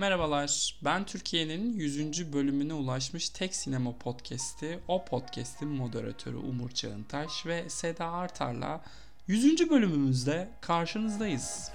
Merhabalar, ben Türkiye'nin 100. bölümüne ulaşmış tek sinema podcast'i, o podcast'in moderatörü Umur Çağıntaş ve Seda Artar'la 100. bölümümüzde karşınızdayız.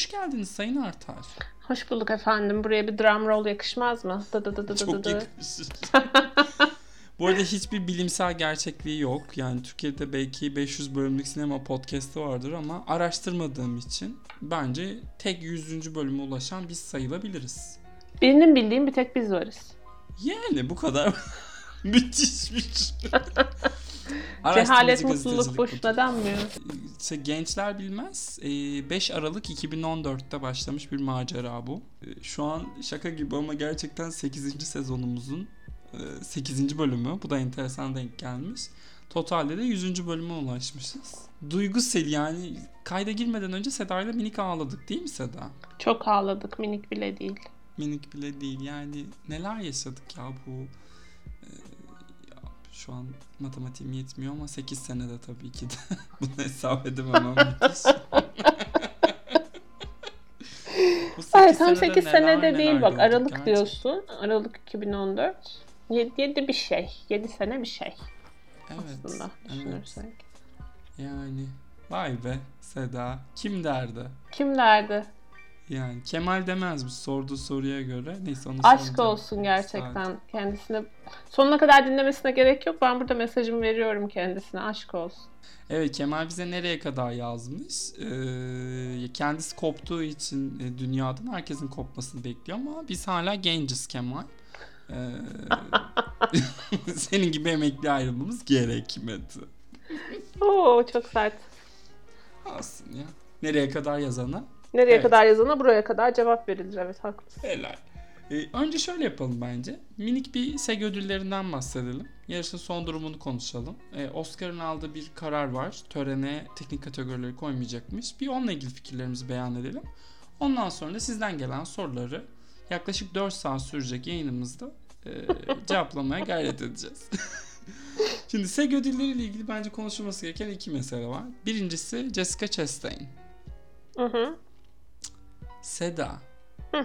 Hoş geldiniz Sayın Artar. Hoş bulduk efendim. Buraya bir drum roll yakışmaz mı? Dı dı dı dı Çok dı. yakışır. Bu arada hiçbir bilimsel gerçekliği yok. Yani Türkiye'de belki 500 bölümlük sinema podcast'ı vardır ama araştırmadığım için bence tek 100. bölüme ulaşan biz sayılabiliriz. Birinin bildiğim bir tek biz varız. Yani bu kadar müthişmiş. Cehalet mutluluk boşuna denmiyor. İşte gençler bilmez. Ee, 5 Aralık 2014'te başlamış bir macera bu. Ee, Şu an şaka gibi ama gerçekten 8. sezonumuzun 8. bölümü. Bu da enteresan denk gelmiş. Totalde de 100. bölüme ulaşmışız. Duygusel yani kayda girmeden önce Seda ile minik ağladık değil mi Seda? Çok ağladık minik bile değil. Minik bile değil yani neler yaşadık ya bu e, şu an matematiğim yetmiyor ama 8 senede tabii ki de bunu hesap edemem ama Ay tam senede 8 neler senede neler değil bak Aralık gerçekten. diyorsun. Aralık 2014. 7, bir şey. 7 sene bir şey Evet, aslında evet. düşünürsek. Yani vay be Seda kim derdi? Kim derdi? Yani Kemal demez bu sorduğu soruya göre. Neyse onu Aşk soracağım. olsun gerçekten kendisine. Sonuna kadar dinlemesine gerek yok. Ben burada mesajımı veriyorum kendisine. Aşk olsun. Evet Kemal bize nereye kadar yazmış? Ee, kendisi koptuğu için e, dünyadan herkesin kopmasını bekliyor ama biz hala genciz Kemal. Ee, senin gibi emekli ayrılmamız gerekmedi. Oo çok sert. Aslında ya. Nereye kadar yazana? Nereye Evet. kadar yazana buraya kadar cevap verilir. Evet haklısın. Helal. Ee, önce şöyle yapalım bence. Minik bir SEG ödüllerinden bahsedelim. Yarışın son durumunu konuşalım. Ee, Oscar'ın aldığı bir karar var. Törene teknik kategorileri koymayacakmış. Bir onunla ilgili fikirlerimizi beyan edelim. Ondan sonra da sizden gelen soruları yaklaşık 4 saat sürecek yayınımızda e, cevaplamaya gayret edeceğiz. Şimdi SEG ödülleriyle ilgili bence konuşulması gereken iki mesele var. Birincisi Jessica Chastain. Hı hı. Seda. Hı.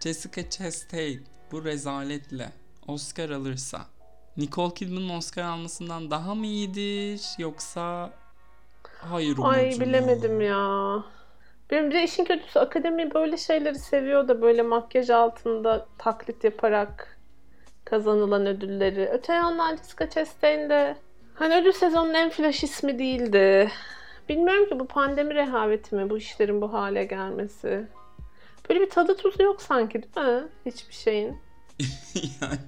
Jessica Chastain bu rezaletle Oscar alırsa Nicole Kidman'ın Oscar almasından daha mı iyidir yoksa hayır Ay bilemedim ya. Benim bir de işin kötüsü akademi böyle şeyleri seviyor da böyle makyaj altında taklit yaparak kazanılan ödülleri. Öte yandan Jessica Chastain de hani ödül sezonunun en flash ismi değildi. Bilmiyorum ki bu pandemi rehaveti mi bu işlerin bu hale gelmesi. Böyle bir tadı tuzu yok sanki değil mi? Hiçbir şeyin. yani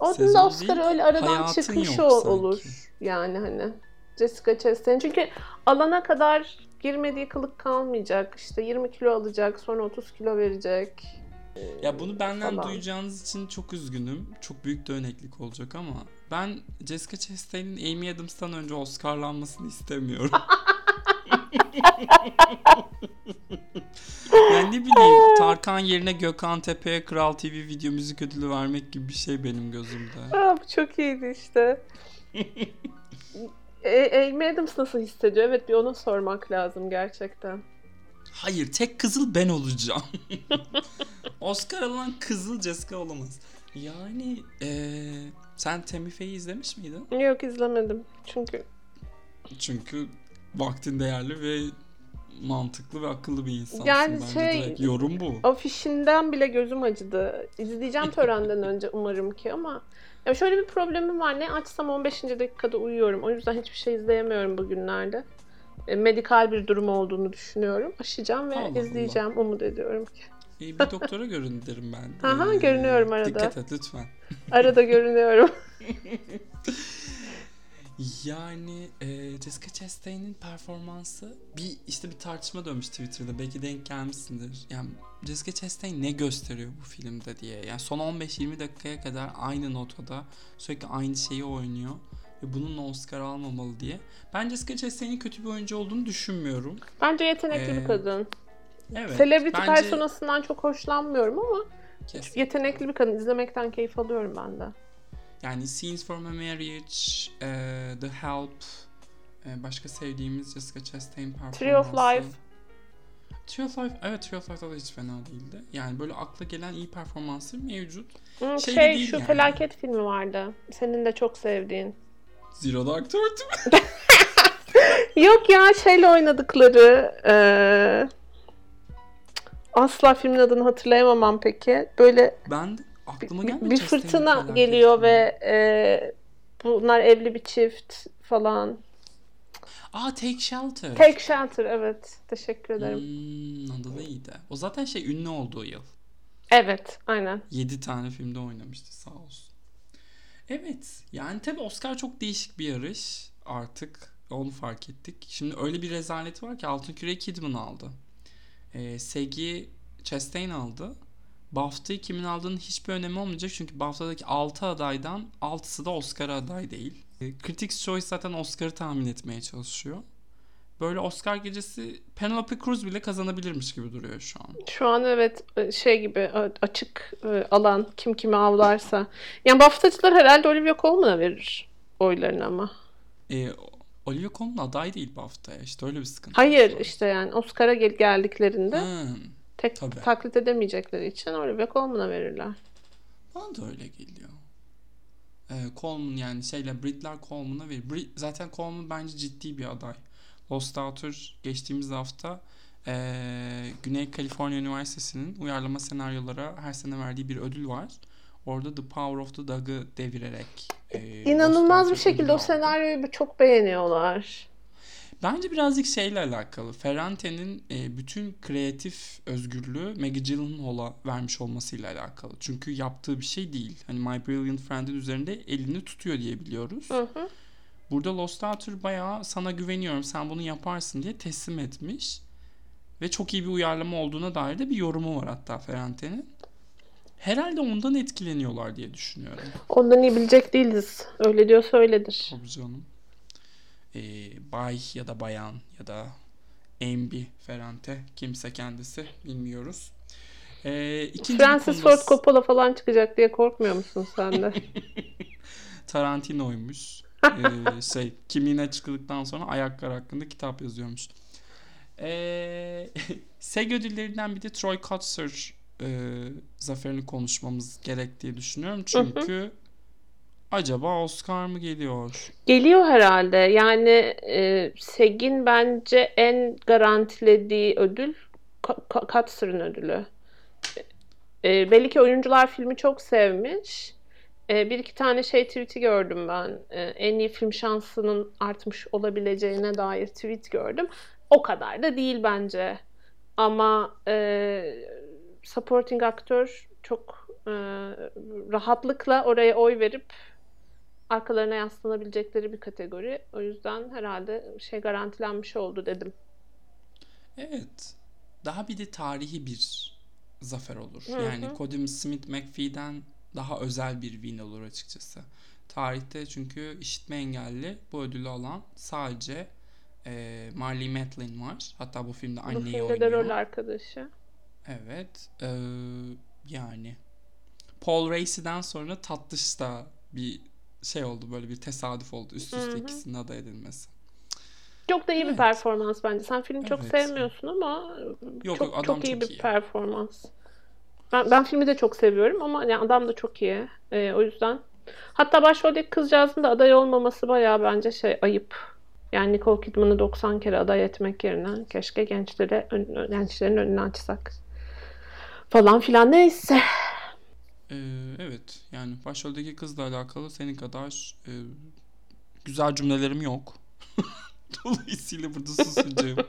Onun da Oscar değil, öyle aradan çıkmış sanki. olur. Yani hani Jessica Chastain. Çünkü alana kadar girmediği kılık kalmayacak. İşte 20 kilo alacak, sonra 30 kilo verecek. ya bunu benden Falan. duyacağınız için çok üzgünüm. Çok büyük döneklik olacak ama ben Jessica Chastain'in Amy Adams'tan önce Oscar'lanmasını istemiyorum. yani ne bileyim Tarkan yerine Gökhan Tepe'ye Kral TV video müzik ödülü vermek gibi bir şey benim gözümde. Aa, bu çok iyiydi işte. e, Amy Adams nasıl hissediyor? Evet bir ona sormak lazım gerçekten. Hayır tek kızıl ben olacağım. Oscar alan kızıl Jessica olamaz. Yani eee sen Temife'yi izlemiş miydin? Yok izlemedim. Çünkü Çünkü vaktin değerli ve mantıklı ve akıllı bir insansın. Yani Bence şey- direkt yorum bu. afişinden bile gözüm acıdı. İzleyeceğim törenden önce umarım ki ama ya şöyle bir problemim var. Ne açsam 15. dakikada uyuyorum. O yüzden hiçbir şey izleyemiyorum bugünlerde. E, medikal bir durum olduğunu düşünüyorum. Aşacağım ve Allah Allah. izleyeceğim. Umut ediyorum ki. Ee, bir doktora görün derim ben. Aha, Ee, görünüyorum arada. Dikkat et lütfen. Arada görünüyorum. Yani e, Jessica Chastain'in performansı bir işte bir tartışma dönmüş Twitter'da belki denk gelmişsindir. Yani Jessica Chastain ne gösteriyor bu filmde diye. Yani son 15-20 dakikaya kadar aynı notada sürekli aynı şeyi oynuyor ve bununla Oscar almamalı diye. Ben Jessica Chastain'in kötü bir oyuncu olduğunu düşünmüyorum. Bence yetenekli Ee, bir kadın. Evet. Celebrity bence- personasından çok hoşlanmıyorum ama Kesin. Yetenekli bir kadın. izlemekten keyif alıyorum ben de. Yani Scenes from a Marriage, e, The Help, e, başka sevdiğimiz Jessica Chastain performansı. Tree of Life. Tree of Life, evet Tree of Life'da da hiç fena değildi. Yani böyle akla gelen iyi performansı mevcut. Hmm, Şey şey, de değil şu yani. felaket filmi vardı. Senin de çok sevdiğin. Zero Dark Thirty mi? Yok ya şeyle oynadıkları eee, asla filmin adını hatırlayamam peki. Böyle Ben de aklıma bir, gelmedi. bir fırtına geliyor ve eee, bunlar evli bir çift falan. Aa Take Shelter. Take Shelter evet. Teşekkür ederim. Hmm, adı da iyiydi. O zaten şey ünlü olduğu yıl. Evet aynen. 7 tane filmde oynamıştı sağ olsun. Evet yani tabi Oscar çok değişik bir yarış artık onu fark ettik. Şimdi öyle bir rezaleti var ki Altın Küre Kidman aldı. Ee, Segi Chastain aldı. BAFTA'yı kimin aldığının hiçbir önemi olmayacak çünkü BAFTA'daki 6 adaydan 6'sı da Oscar'a aday değil. Ee, Critics' Choice zaten Oscar'ı tahmin etmeye çalışıyor. Böyle Oscar gecesi Penelope Cruz bile kazanabilirmiş gibi duruyor şu an. Şu an evet şey gibi e, açık e, alan kim kimi avlarsa. Yani BAFTA'cılar herhalde Olivia Colman'a verir oylarını ama. E, Olivia Colman aday değil BAFTA'ya. İşte öyle bir sıkıntı. Hayır var. işte yani Oscar'a gel- geldiklerinde Hmm, tek tabii. taklit edemeyecekleri için Olivia Colman'a verirler. bana da öyle geliyor. E, Colman yani şeyle Britler Coleman'a verir. Brit, zaten Coleman bence ciddi bir aday. Lost Daughter geçtiğimiz hafta e, Güney Kaliforniya Üniversitesi'nin uyarlama senaryolara her sene verdiği bir ödül var. Orada The Power of the Dog'ı devirerek e, İnanılmaz bir şekilde o senaryoyu çok beğeniyorlar. Bence birazcık şeyle alakalı. Ferrante'nin e, bütün kreatif özgürlüğü Maggie Gyllenhaal'a vermiş olmasıyla alakalı. Çünkü yaptığı bir şey değil. Hani My Brilliant Friend'in üzerinde elini tutuyor diye biliyoruz. Hı hı. Burada Lost Daughter bayağı sana güveniyorum sen bunu yaparsın diye teslim etmiş. Ve çok iyi bir uyarlama olduğuna dair de bir yorumu var hatta Ferrante'nin. Herhalde ondan etkileniyorlar diye düşünüyorum. Ondan iyi bilecek değiliz. Öyle diyorsa öyledir. Tabii canım. Ee, bay ya da bayan ya da Ambi Ferrante kimse kendisi bilmiyoruz. İkinci bir Francis konumuz Ford Coppola falan çıkacak diye korkmuyor musun sen de? Tarantino'ymuş. Ee, şey kimliğine çıkıldıktan sonra ayaklar hakkında kitap yazıyormuş. Ee, SEG ödüllerinden bir de Troy Kotsur e, zaferini konuşmamız gerek diye düşünüyorum. Çünkü acaba Oscar mı geliyor? Geliyor herhalde. Yani e, SEG'in bence en garantilediği ödül Ka- Ka- Katzer'ın ödülü. E, belli ki oyuncular filmi çok sevmiş. E, bir iki tane şey tweet'i gördüm ben. E, en iyi film şansının artmış olabileceğine dair tweet gördüm. O kadar da değil bence. Ama e, supporting aktör çok e, rahatlıkla oraya oy verip arkalarına yaslanabilecekleri bir kategori. O yüzden herhalde şey garantilenmiş oldu dedim. Evet. Daha bir de tarihi bir zafer olur. Hı yani. Cody Smith McPhee'den daha özel bir win olur açıkçası. Tarihte çünkü işitme engelli bu ödülü alan sadece e, Marley Matlin var. Hatta bu filmde Bu anneyi filmde de oynuyor. rol arkadaşı. Evet. e, yani Paul Racy'den sonra Tatlış da bir şey oldu böyle bir tesadüf oldu üst üste Hı hı. ikisinin aday edilmesi. Çok da iyi bir Evet. performans bence. Sen filmi çok Evet. sevmiyorsun ama Yok, çok, yok, çok iyi çok bir iyi. performans. Ben, ben filmi de çok seviyorum ama yani adam da çok iyi. Ee, o yüzden. Hatta başroldeki kızcağızın da aday olmaması bayağı bence şey ayıp. Yani Nicole Kidman'ı 90 kere aday etmek yerine keşke gençlere ön- gençlerin önünü açsak. Falan filan neyse. Ee, evet yani başroldeki kızla alakalı senin kadar e, güzel cümlelerim yok. Dolayısıyla burada susacağım.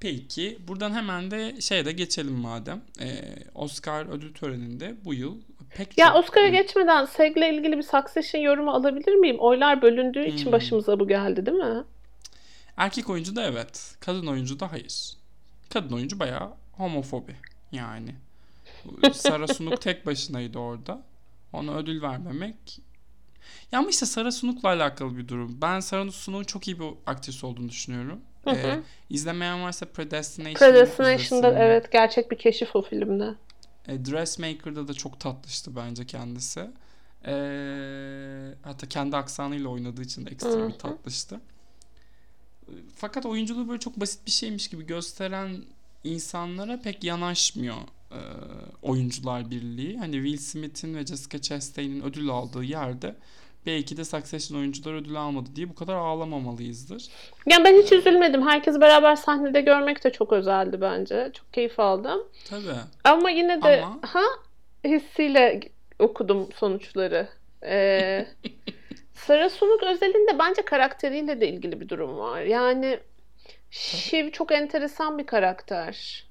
Peki buradan hemen de şeye de geçelim madem. Ee, Oscar ödül töreninde bu yıl pek Ya çok Oscar'a geçmeden Seg'le ilgili bir Succession yorumu alabilir miyim? Oylar bölündüğü için Hmm. başımıza bu geldi değil mi? erkek oyuncu da evet. Kadın oyuncu da hayır. Kadın oyuncu bayağı homofobi yani. Sara Sunuk tek başınaydı orada. Ona ödül vermemek ya ama işte Sara Sunuk'la alakalı bir durum. Ben Sara Sunuk'un çok iyi bir aktris olduğunu düşünüyorum. Hı hı. Ee, izlemeyen varsa Predestination Predestination'da evet gerçek bir keşif o filmde. E, Dressmaker'da da çok tatlıştı bence kendisi. E, hatta kendi aksanıyla oynadığı için de ekstra bir tatlıştı. Fakat oyunculuğu böyle çok basit bir şeymiş gibi gösteren insanlara pek yanaşmıyor e, oyuncular birliği. Hani Will Smith'in ve Jessica Chastain'in ödül aldığı yerde belki de Succession oyuncular ödül almadı diye bu kadar ağlamamalıyızdır. Yani ben hiç üzülmedim. Herkesi beraber sahnede görmek de çok özeldi bence. Çok keyif aldım. Tabii. Ama yine de Ama- ha hissiyle okudum sonuçları. Ee, Sarah Sunuk özelinde bence karakteriyle de ilgili bir durum var. Yani Shiv çok enteresan bir karakter.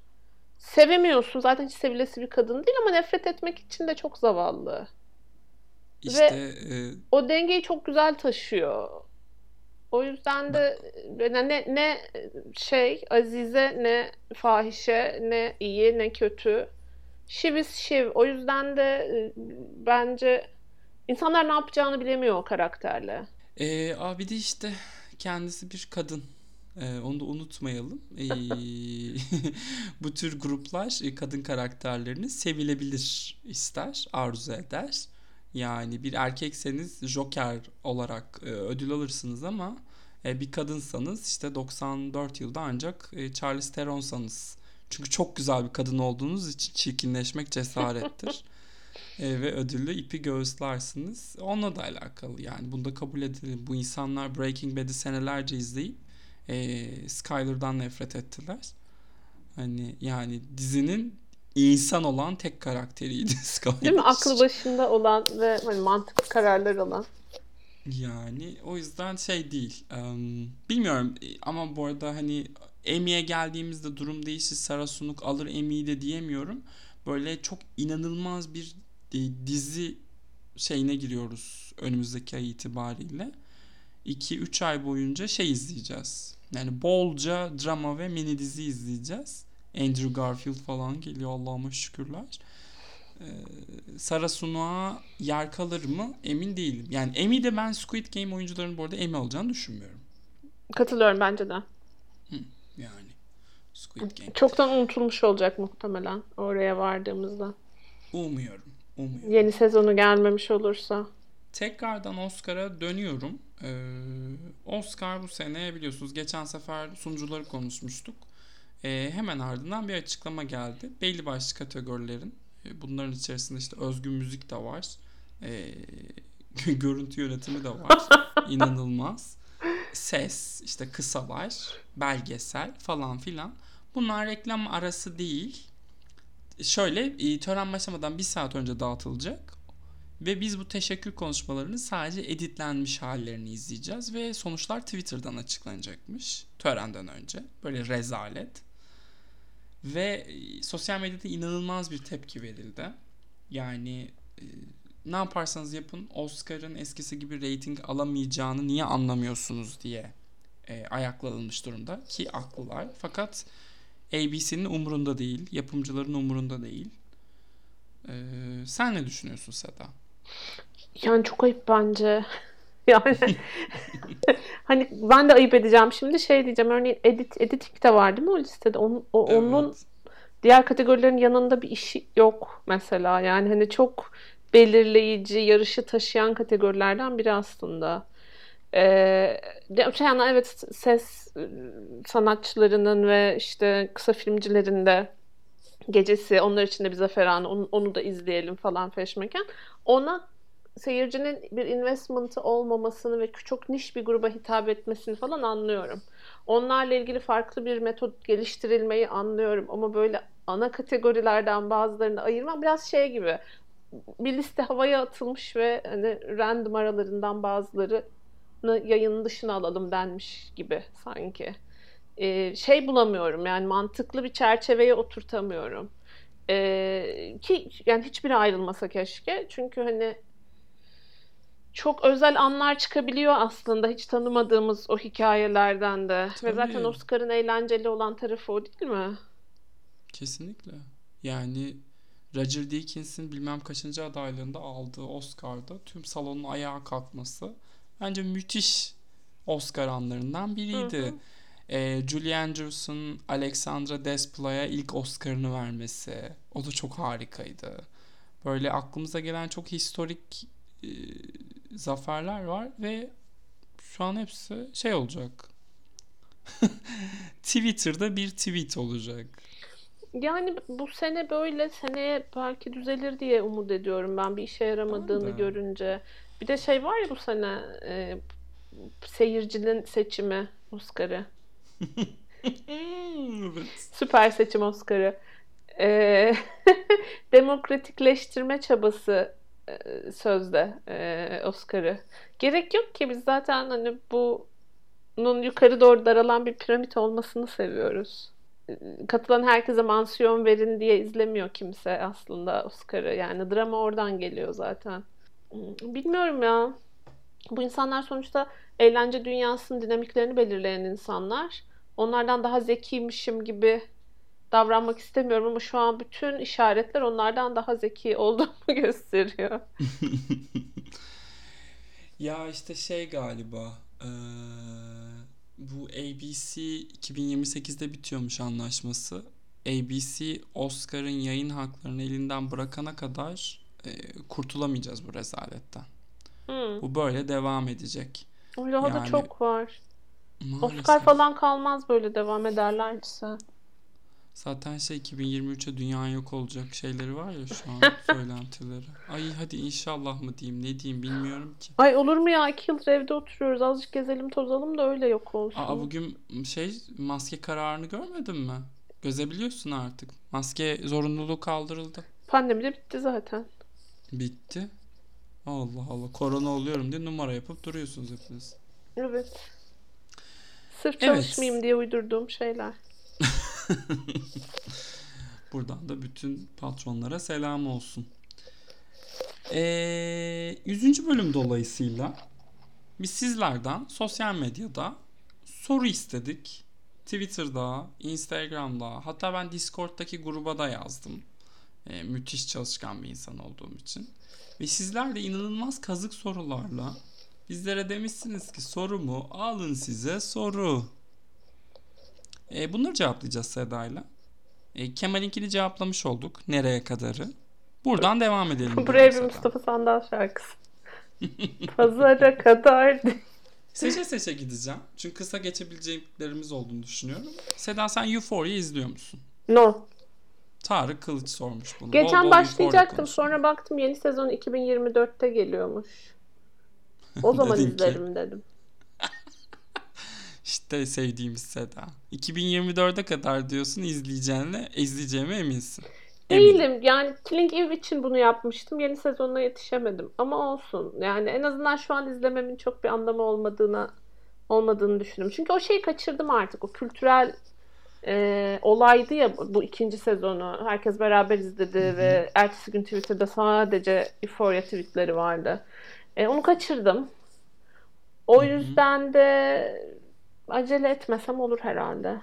Sevemiyorsun. Zaten hiç sevilesi bir kadın değil ama nefret etmek için de çok zavallı. İşte e, O dengeyi çok güzel taşıyor. O yüzden de ne, ne, şey Azize ne fahişe ne iyi ne kötü. Shiv is Shiv. O yüzden de e, bence insanlar ne yapacağını bilemiyor o karakterle. e, abi de işte kendisi bir kadın. E, onu da unutmayalım. E, bu tür gruplar e, kadın karakterlerini sevilebilir ister, arzu eder. Yani bir erkekseniz Joker olarak e, ödül alırsınız ama e, bir kadınsanız işte 94 yılda ancak e, Charlize Theron'sanız. Çünkü çok güzel bir kadın olduğunuz için çirkinleşmek cesarettir. E, ve ödüllü ipi göğüslersiniz. Onunla da alakalı yani. Bunu da kabul edelim. Bu insanlar Breaking Bad'i senelerce izleyip e, Skyler'dan nefret ettiler. Hani yani dizinin insan olan tek karakteriydi Skyler. Değil mi? Aklı başında olan ve hani mantıklı kararlar alan. Yani o yüzden şey değil. Em, bilmiyorum e, ama bu arada hani Emmy'ye geldiğimizde durum değişir. Sarah Sunuk alır Emmy'yi de diyemiyorum. Böyle çok inanılmaz bir e, dizi şeyine giriyoruz önümüzdeki ay itibariyle. 2-3 ay boyunca şey izleyeceğiz. Yani bolca drama ve mini dizi izleyeceğiz. Andrew Garfield falan geliyor Allah'ıma şükürler. Ee, Sarah Sunuk'a yer kalır mı emin değilim. Yani Emmy de ben Squid Game oyuncularının bu arada Emmy alacağını düşünmüyorum. Katılıyorum bence de. Yani Squid Game. Çoktan unutulmuş olacak muhtemelen oraya vardığımızda. Umuyorum. Umuyorum. Yeni sezonu gelmemiş olursa. Tekrardan Oscar'a dönüyorum. Ee, Oscar bu sene biliyorsunuz geçen sefer sunucuları konuşmuştuk. Ee, hemen ardından bir açıklama geldi. Belli başlı kategorilerin e, bunların içerisinde işte özgün müzik de var. Ee, görüntü yönetimi de var. İnanılmaz. Ses, işte kısalar, belgesel falan filan. Bunlar reklam arası değil. Şöyle e, tören başlamadan bir saat önce dağıtılacak. Ve biz bu teşekkür konuşmalarını sadece editlenmiş hallerini izleyeceğiz ve sonuçlar Twitter'dan açıklanacakmış törenden önce. Böyle rezalet. Ve e, sosyal medyada inanılmaz bir tepki verildi. Yani e, ne yaparsanız yapın Oscar'ın eskisi gibi reyting alamayacağını niye anlamıyorsunuz diye e, ayaklanılmış durumda ki haklılar. Fakat ABC'nin umurunda değil, yapımcıların umurunda değil. E, sen ne düşünüyorsun Seda? Yani çok ayıp bence. Yani hani ben de ayıp edeceğim şimdi şey diyeceğim örneğin edit editing de var değil mi o listede? Onun, o, onun Evet. diğer kategorilerin yanında bir işi yok mesela. Yani hani çok belirleyici, yarışı taşıyan kategorilerden biri aslında. Ee, öte yandan evet ses e, sanatçılarının ve işte kısa filmcilerin de gecesi onlar için de bir zafer anı onu, onu da izleyelim falan feşmeken. Ona seyircinin bir investment'ı olmamasını ve çok niş bir gruba hitap etmesini falan anlıyorum. Onlarla ilgili farklı bir metot geliştirilmeyi anlıyorum ama böyle ana kategorilerden bazılarını ayırmam biraz şey gibi bir liste havaya atılmış ve hani random aralarından bazılarını yayının dışına alalım denmiş gibi sanki. Ee, şey bulamıyorum yani mantıklı bir çerçeveye oturtamıyorum. Ee, ki yani hiçbiri ayrılmasa keşke. Çünkü hani çok özel anlar çıkabiliyor aslında hiç tanımadığımız o hikayelerden de. Ve zaten Tabii. Oscar'ın eğlenceli olan tarafı o değil mi? Kesinlikle. Yani Roger Deakins'in bilmem kaçıncı adaylığında aldığı Oscar'da tüm salonun ayağa kalkması bence müthiş Oscar anlarından biriydi. Hı hı. E, Julie Andrews'un Alexandra Despla'ya ilk Oscar'ını vermesi. O da çok harikaydı. Böyle aklımıza gelen çok historik e, zaferler var ve şu an hepsi şey olacak. Twitter'da bir tweet olacak. Yani bu sene böyle seneye belki düzelir diye umut ediyorum ben bir işe yaramadığını de. görünce. Bir de şey var ya bu sene e, seyircinin seçimi Oscar'ı. evet. Süper seçim Oscar'ı. E, demokratikleştirme çabası e, sözde e, Oscar'ı. Gerek yok ki biz zaten hani bunun yukarı doğru daralan bir piramit olmasını seviyoruz. E, Katılan herkese mansiyon verin diye izlemiyor kimse aslında Oscar'ı. Yani drama oradan geliyor zaten. Hmm, Bilmiyorum ya. Bu insanlar sonuçta eğlence dünyasının dinamiklerini belirleyen insanlar. Onlardan daha zekiymişim gibi davranmak istemiyorum ama şu an bütün işaretler onlardan daha zeki olduğumu gösteriyor. Ya işte şey galiba eee, bu ABC 2028'de bitiyormuş anlaşması. ABC Oscar'ın yayın haklarını elinden bırakana kadar eee, kurtulamayacağız bu rezaletten. Hmm. Bu böyle devam edecek. Ama Daha da Yani çok var. Oscar maalesef. falan kalmaz böyle devam ederlerse. Zaten şey 2023'e dünya yok olacak şeyleri var ya şu an söylentileri. Ay hadi inşallah mı diyeyim ne diyeyim bilmiyorum ki. Ay olur mu ya? İki yıldır evde oturuyoruz. Azıcık gezelim tozalım da öyle yok olsun. Aa bugün şey maske kararını görmedin mi? Gözebiliyorsun artık. Maske zorunluluğu kaldırıldı. Pandemi de bitti zaten. Bitti. Allah Allah korona oluyorum diye numara yapıp duruyorsunuz hepiniz. Evet. Sırf Evet. çalışmayayım diye uydurduğum şeyler. Buradan da bütün patronlara selam olsun. Ee, 100. bölüm dolayısıyla biz sizlerden sosyal medyada soru istedik. Twitter'da, Instagram'da hatta ben Discord'daki gruba da yazdım. Ee, müthiş çalışkan bir insan olduğum için. Ve sizler de inanılmaz kazık sorularla bizlere demişsiniz ki soru mu? Alın size soru. Ee, bunları cevaplayacağız Seda'yla. E, Kemal'inkini cevaplamış olduk. Nereye kadarı? Buradan devam edelim. Buraya bir. Mustafa Sandal şarkısı. Pazara kadar. Seçe seçe gideceğim. Çünkü kısa geçebileceklerimiz olduğunu düşünüyorum. Seda sen Euphoria izliyor musun? No. Tarık Kılıç sormuş bunu. Bol Geçen bol Euphoria başlayacaktım. Sonra baktım yeni sezon 2024'te geliyormuş. O zaman Dedin ki- izlerim dedim. İşte sevdiğimiz Seda. 2024'e kadar diyorsun izleyeceğine, izleyeceğime eminsin. Eminim. Değilim. Yani Killing Eve için bunu yapmıştım. Yeni sezonuna yetişemedim. Ama olsun. Yani en azından şu an izlememin çok bir anlamı olmadığına olmadığını düşündüm. Çünkü o şeyi kaçırdım artık. O kültürel e, olaydı ya bu, ikinci sezonu. Herkes beraber izledi ve ertesi gün Twitter'da sadece Euphoria tweetleri vardı. E, onu kaçırdım. O Hı hı. yüzden de acele etmesem olur herhalde.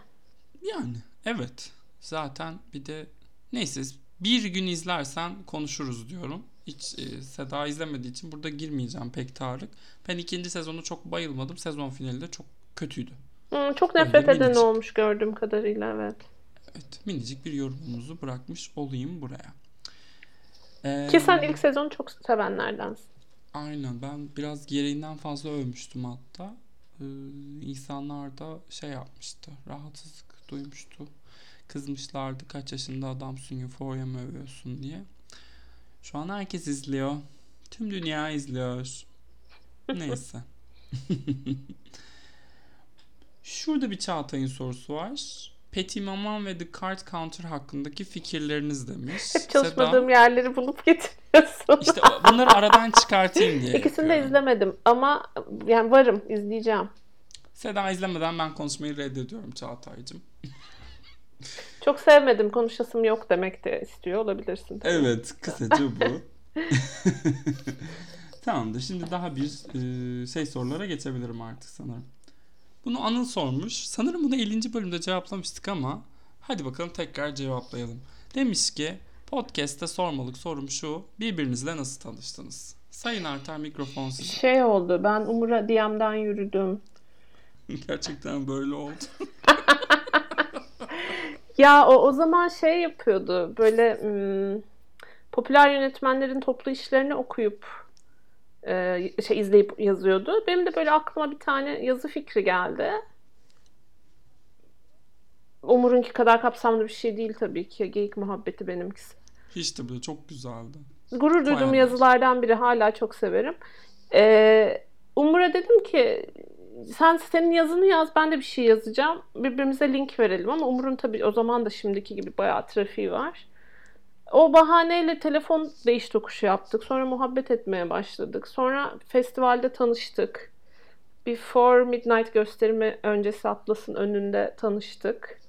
Yani evet. Zaten bir de neyse bir gün izlersen konuşuruz diyorum. Hiç e, Seda izlemediği için burada girmeyeceğim pek Tarık. Ben ikinci sezonu çok bayılmadım. Sezon finali de çok kötüydü. Hmm, çok Öyle nefret eden minicik. olmuş gördüğüm kadarıyla evet. Evet minicik bir yorumumuzu bırakmış olayım buraya. Ee, Ki sen ilk sezonu çok sevenlerdensin. Aynen ben biraz gereğinden fazla övmüştüm hatta. Ee, insanlar da şey yapmıştı. Rahatsızlık duymuştu. Kızmışlardı kaç yaşında adamsın Euphoria mı övüyorsun diye. Şu an herkes izliyor. Tüm dünya izliyor. Neyse. Şurada bir Çağatay'ın sorusu var. Petit Maman ve The Card Counter hakkındaki fikirleriniz demiş. Hep çalışmadığım yerleri bulup getiriyorsun. İşte bunları aradan çıkartayım diye İkisini de yapıyorum. izlemedim ama yani varım izleyeceğim. Seda izlemeden ben konuşmayı reddediyorum Çağatay'cığım. Çok sevmedim konuşasım yok demek de istiyor olabilirsin. tabii. Evet kısaca bu. Tamamdır şimdi daha bir e, şey sorulara geçebilirim artık sanırım. Bunu Anıl sormuş. Sanırım bunu 50. bölümde cevaplamıştık ama hadi bakalım tekrar cevaplayalım. Demiş ki podcast'te sormalık sorum şu. Birbirinizle nasıl tanıştınız? Sayın Artar mikrofon sizin. Şey oldu ben Umur'a DM'den yürüdüm. Gerçekten böyle oldu. ya o, o zaman şey yapıyordu. Böyle hmm, popüler yönetmenlerin toplu işlerini okuyup e, şey izleyip yazıyordu. Benim de böyle aklıma bir tane yazı fikri geldi. Umur'unki kadar kapsamlı bir şey değil tabii ki. Geyik muhabbeti benimkisi. Hiç de böyle çok güzeldi. Gurur duyduğum Bayağı yazılardan biri. Hala çok severim. Ee, Umur'a dedim ki sen senin yazını yaz ben de bir şey yazacağım. Birbirimize link verelim ama Umur'un tabii o zaman da şimdiki gibi bayağı trafiği var. O bahaneyle telefon değiş tokuşu yaptık. Sonra muhabbet etmeye başladık. Sonra festivalde tanıştık. Before Midnight gösterimi öncesi Atlas'ın önünde tanıştık.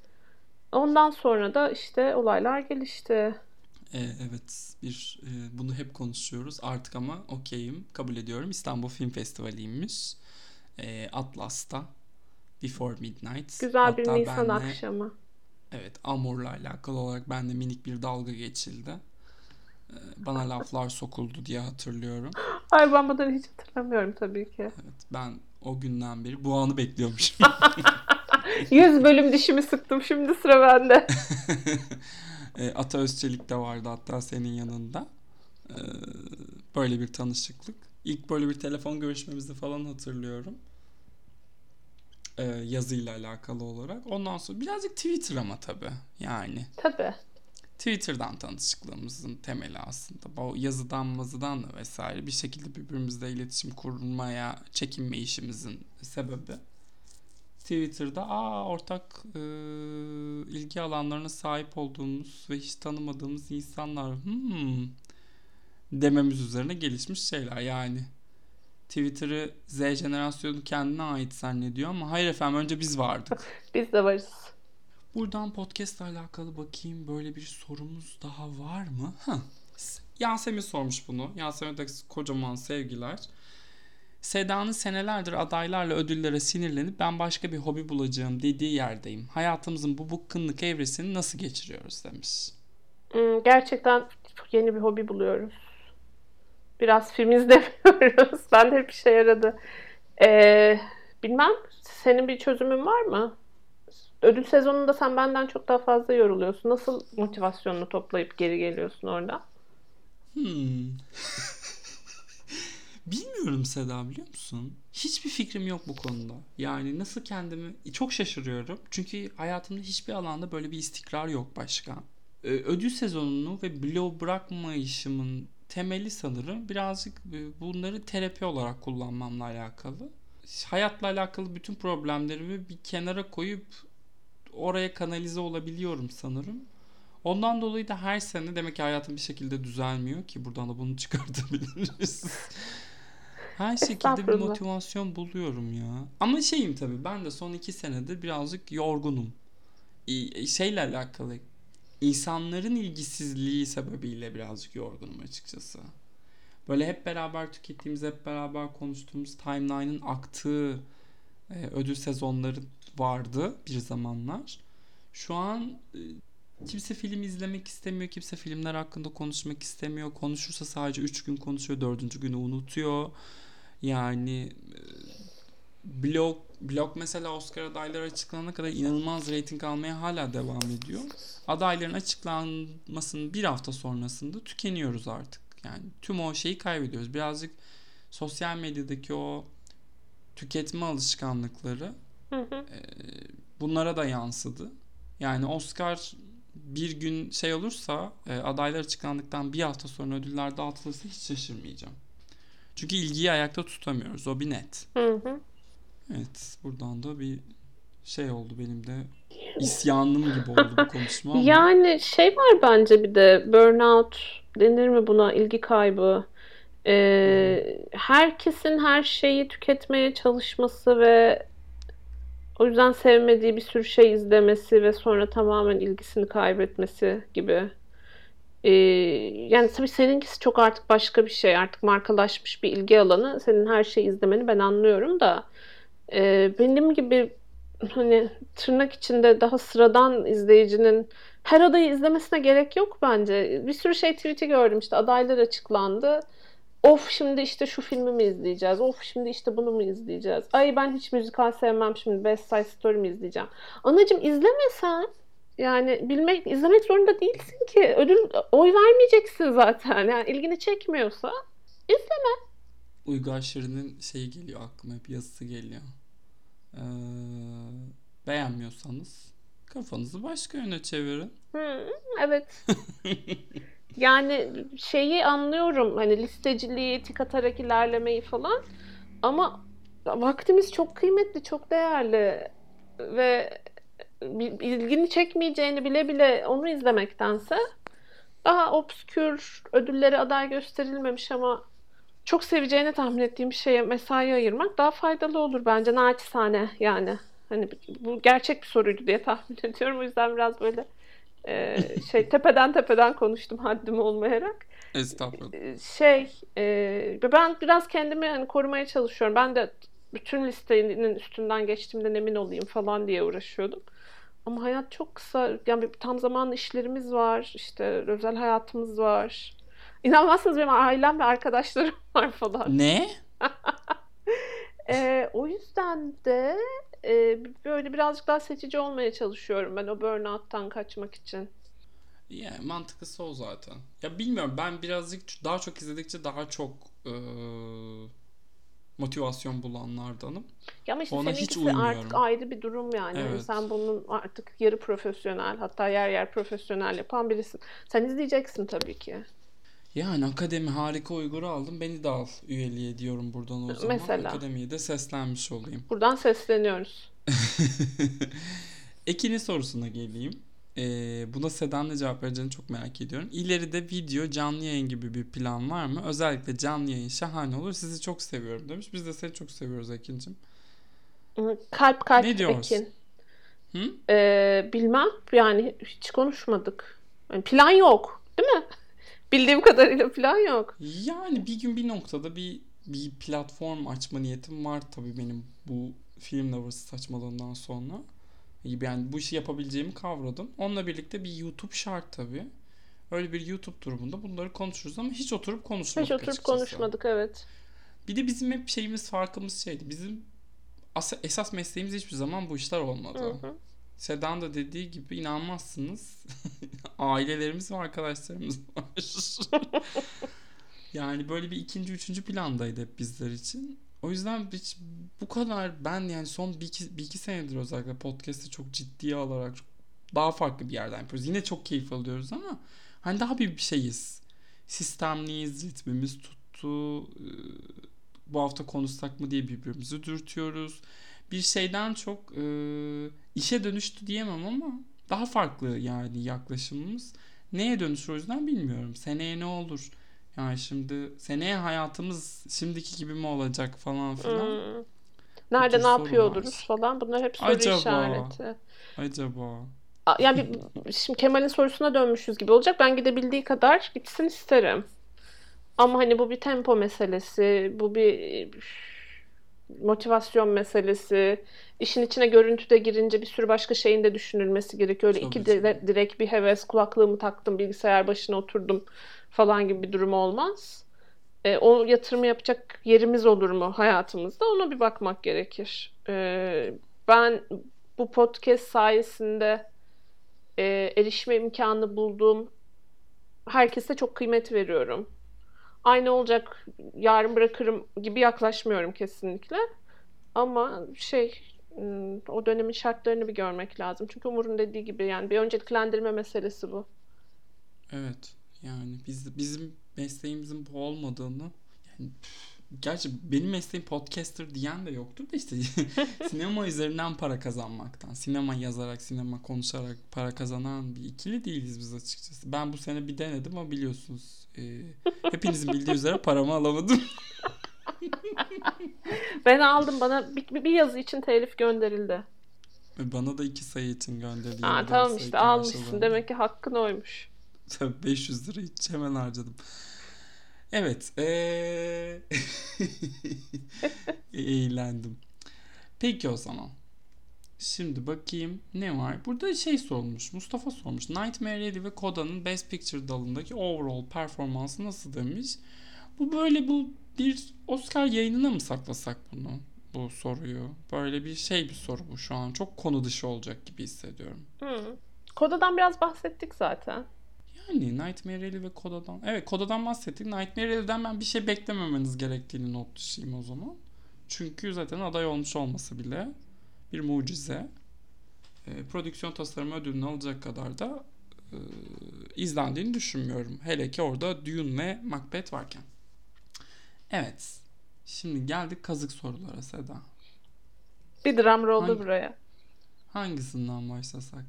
Ondan sonra da işte olaylar gelişti. Ee, evet bir e, bunu hep konuşuyoruz artık ama okeyim kabul ediyorum İstanbul Film Festivali'ymiş e, Atlas'ta Before Midnight. Güzel Hatta bir Nisan benle, akşamı. Evet Amur'la alakalı olarak bende minik bir dalga geçildi. Ee, bana laflar sokuldu diye hatırlıyorum. Ay ben bunları hiç hatırlamıyorum tabii ki. Evet ben o günden beri bu anı bekliyormuşum. 100 bölüm dişimi sıktım şimdi sıra bende. e, Ata Özçelik de vardı hatta senin yanında. E, böyle bir tanışıklık. İlk böyle bir telefon görüşmemizi falan hatırlıyorum. E, yazıyla alakalı olarak. Ondan sonra birazcık Twitter ama tabii yani. Tabii. Twitter'dan tanışıklığımızın temeli aslında. Bu yazıdan mazıdan da vesaire bir şekilde birbirimizle iletişim kurmaya çekinme işimizin sebebi. Twitter'da aa ortak e, ilgi alanlarına sahip olduğumuz ve hiç tanımadığımız insanlar hmm, dememiz üzerine gelişmiş şeyler yani. Twitter'ı Z jenerasyonu kendine ait zannediyor ama hayır efendim önce biz vardık. biz de varız. Buradan podcast ile alakalı bakayım böyle bir sorumuz daha var mı? Heh. Yasemin sormuş bunu. Yasemin'e de kocaman sevgiler. Seda'nın senelerdir adaylarla ödüllere sinirlenip ben başka bir hobi bulacağım dediği yerdeyim. Hayatımızın bu bıkkınlık evresini nasıl geçiriyoruz demiş. Hmm, gerçekten yeni bir hobi buluyoruz. Biraz film izlemiyoruz. ben de hep işe yaradı. Ee, bilmem senin bir çözümün var mı? Ödül sezonunda sen benden çok daha fazla yoruluyorsun. Nasıl motivasyonunu toplayıp geri geliyorsun orada? Hmm. Bilmiyorum Seda biliyor musun? Hiçbir fikrim yok bu konuda. Yani nasıl kendimi çok şaşırıyorum. Çünkü hayatımda hiçbir alanda böyle bir istikrar yok başka. Ee, ödül sezonunu ve blow bırakmayışımın temeli sanırım birazcık e, bunları terapi olarak kullanmamla alakalı. Hayatla alakalı bütün problemlerimi bir kenara koyup oraya kanalize olabiliyorum sanırım. Ondan dolayı da her sene demek ki hayatım bir şekilde düzelmiyor ki buradan da bunu çıkartabiliriz. Her şekilde bir motivasyon buluyorum ya. Ama şeyim tabii ben de son iki senedir birazcık yorgunum. Şeyle alakalı insanların ilgisizliği sebebiyle birazcık yorgunum açıkçası. Böyle hep beraber tükettiğimiz, hep beraber konuştuğumuz timeline'ın aktığı e, ödül sezonları vardı bir zamanlar. Şu an e, kimse film izlemek istemiyor, kimse filmler hakkında konuşmak istemiyor. Konuşursa sadece 3 gün konuşuyor, 4. günü unutuyor. Yani e, blog blog mesela Oscar adayları açıklanana kadar inanılmaz reyting almaya hala devam ediyor. Adayların açıklanmasının bir hafta sonrasında tükeniyoruz artık. Yani tüm o şeyi kaybediyoruz. Birazcık sosyal medyadaki o tüketme alışkanlıkları hı hı. E, bunlara da yansıdı. Yani Oscar bir gün şey olursa e, adaylar açıklandıktan bir hafta sonra ödüller dağıtılırsa hiç şaşırmayacağım. Çünkü ilgiyi ayakta tutamıyoruz. O bir net. Hı hı. Evet. Buradan da bir şey oldu benim de isyanım gibi oldu bu konuşma. Ama. Yani şey var bence bir de burnout denir mi buna ilgi kaybı. Ee, herkesin her şeyi tüketmeye çalışması ve o yüzden sevmediği bir sürü şey izlemesi ve sonra tamamen ilgisini kaybetmesi gibi ee, yani tabii seninkisi çok artık başka bir şey. Artık markalaşmış bir ilgi alanı. Senin her şeyi izlemeni ben anlıyorum da e, benim gibi hani tırnak içinde daha sıradan izleyicinin her adayı izlemesine gerek yok bence. Bir sürü şey tweet'i gördüm işte adaylar açıklandı. Of şimdi işte şu filmi mi izleyeceğiz? Of şimdi işte bunu mu izleyeceğiz? Ay ben hiç müzikal sevmem şimdi West Side Story mi izleyeceğim? Anacım izlemesen yani bilmek, izlemek zorunda değilsin ki. Ödül, oy vermeyeceksin zaten. Yani ilgini çekmiyorsa izleme. Uygar Şirin'in şeyi geliyor aklıma hep yazısı geliyor. Ee, beğenmiyorsanız kafanızı başka yöne çevirin. Hı, evet. yani şeyi anlıyorum hani listeciliği, tik atarak ilerlemeyi falan ama vaktimiz çok kıymetli, çok değerli ve ilgini çekmeyeceğini bile bile onu izlemektense daha obskür ödülleri aday gösterilmemiş ama çok seveceğini tahmin ettiğim bir şeye mesai ayırmak daha faydalı olur bence naçizane yani. Hani bu gerçek bir soruydu diye tahmin ediyorum. O yüzden biraz böyle e, şey tepeden tepeden konuştum haddim olmayarak. Estağfurullah. E, şey e, ben biraz kendimi hani korumaya çalışıyorum. Ben de bütün listenin üstünden geçtiğimden emin olayım falan diye uğraşıyordum. Ama hayat çok kısa. Yani tam zamanlı işlerimiz var. işte özel hayatımız var. İnanmazsınız benim ailem ve arkadaşlarım var falan. Ne? e, o yüzden de e, böyle birazcık daha seçici olmaya çalışıyorum ben o burnout'tan kaçmak için. Yani mantıklısı o zaten. Ya bilmiyorum ben birazcık daha çok izledikçe daha çok e, motivasyon bulanlardanım. Ya ama işte Ona hiç uymuyorum. artık ayrı bir durum yani. Evet. yani. Sen bunun artık yarı profesyonel hatta yer yer profesyonel yapan birisin. Sen izleyeceksin tabii ki. Yani akademi harika Uygur'u aldım. Beni de al üyeliğe diyorum buradan o zaman. Mesela. Akademiye de seslenmiş olayım. Buradan sesleniyoruz. Ekin'in sorusuna geleyim. Ee, buna Sedan ne cevap vereceğini çok merak ediyorum. İleride video, canlı yayın gibi bir plan var mı? Özellikle canlı yayın şahane olur. Sizi çok seviyorum demiş. Biz de seni çok seviyoruz Ekin'cim. Kalp kalp ne diyorsun? Ekin. Hı? Ee, bilmem yani hiç konuşmadık. Yani plan yok değil mi? Bildiğim kadarıyla plan yok. Yani bir gün bir noktada bir bir platform açma niyetim var tabii benim bu film lovers saçmalığından sonra. Yani bu işi yapabileceğimi kavradım. Onunla birlikte bir YouTube şart tabii. Öyle bir YouTube durumunda bunları konuşuruz ama hiç oturup konuşmadık Hiç oturup açıkçası. konuşmadık evet. Bir de bizim hep şeyimiz farkımız şeydi. Bizim esas mesleğimiz hiçbir zaman bu işler olmadı. Hı hı. Sedan da dediği gibi inanmazsınız. Ailelerimiz ve arkadaşlarımız var. yani böyle bir ikinci, üçüncü plandaydı hep bizler için. O yüzden hiç bu kadar ben yani son bir iki, bir iki senedir özellikle podcast'ı çok ciddiye alarak daha farklı bir yerden yapıyoruz. Yine çok keyif alıyoruz ama hani daha bir şeyiz. Sistemliyiz, ritmimiz tuttu. Ee, bu hafta konuşsak mı diye birbirimizi dürtüyoruz. Bir şeyden çok e, işe dönüştü diyemem ama daha farklı yani yaklaşımımız. Neye dönüşür o yüzden bilmiyorum. Seneye ne olur? Yani şimdi seneye hayatımız şimdiki gibi mi olacak falan filan. Hmm. Nerede ne yapıyor oluruz falan. Bunlar hep soru Acaba? işareti. Acaba? Yani şimdi Kemal'in sorusuna dönmüşüz gibi olacak. Ben gidebildiği kadar gitsin isterim. Ama hani bu bir tempo meselesi. Bu bir motivasyon meselesi. İşin içine görüntü de girince bir sürü başka şeyin de düşünülmesi gerekiyor. Öyle iki dire, direkt bir heves kulaklığımı taktım bilgisayar başına oturdum falan gibi bir durum olmaz. E, o yatırımı yapacak yerimiz olur mu hayatımızda ona bir bakmak gerekir. E, ben bu podcast sayesinde e, erişme imkanı bulduğum herkese çok kıymet veriyorum. Aynı olacak yarın bırakırım gibi yaklaşmıyorum kesinlikle. Ama şey ıı, o dönemin şartlarını bir görmek lazım. Çünkü Umur'un dediği gibi yani bir önceliklendirme meselesi bu. Evet. Yani biz bizim mesleğimizin bu olmadığını yani gerçi benim mesleğim podcaster diyen de yoktur da işte sinema üzerinden para kazanmaktan, sinema yazarak, sinema konuşarak para kazanan bir ikili değiliz biz açıkçası. Ben bu sene bir denedim ama biliyorsunuz e, hepinizin bildiği üzere paramı alamadım. ben aldım bana bir, bir yazı için telif gönderildi. Bana da iki sayı için gönderildi. Ha, tamam işte almışsın. Demek ki hakkın oymuş. Tabii 500 lira hiç hemen harcadım. Evet. Ee... Eğlendim. Peki o zaman. Şimdi bakayım ne var? Burada şey sormuş. Mustafa sormuş. Nightmare Alley ve Koda'nın Best Picture dalındaki overall performansı nasıl demiş. Bu böyle bu bir Oscar yayınına mı saklasak bunu? Bu soruyu. Böyle bir şey bir soru bu şu an. Çok konu dışı olacak gibi hissediyorum. Hı. Koda'dan biraz bahsettik zaten. Yani Nightmare Alley ve Koda'dan. Evet Koda'dan bahsettik. Nightmare Alley'den ben bir şey beklememeniz gerektiğini not düşeyim o zaman. Çünkü zaten aday olmuş olması bile bir mucize. E, prodüksiyon tasarımı ödülünü alacak kadar da e, izlendiğini düşünmüyorum. Hele ki orada Dune ve Macbeth varken. Evet. Şimdi geldik kazık sorulara Seda. Bir drum roll'u Hangi- buraya. Hangisinden başlasak?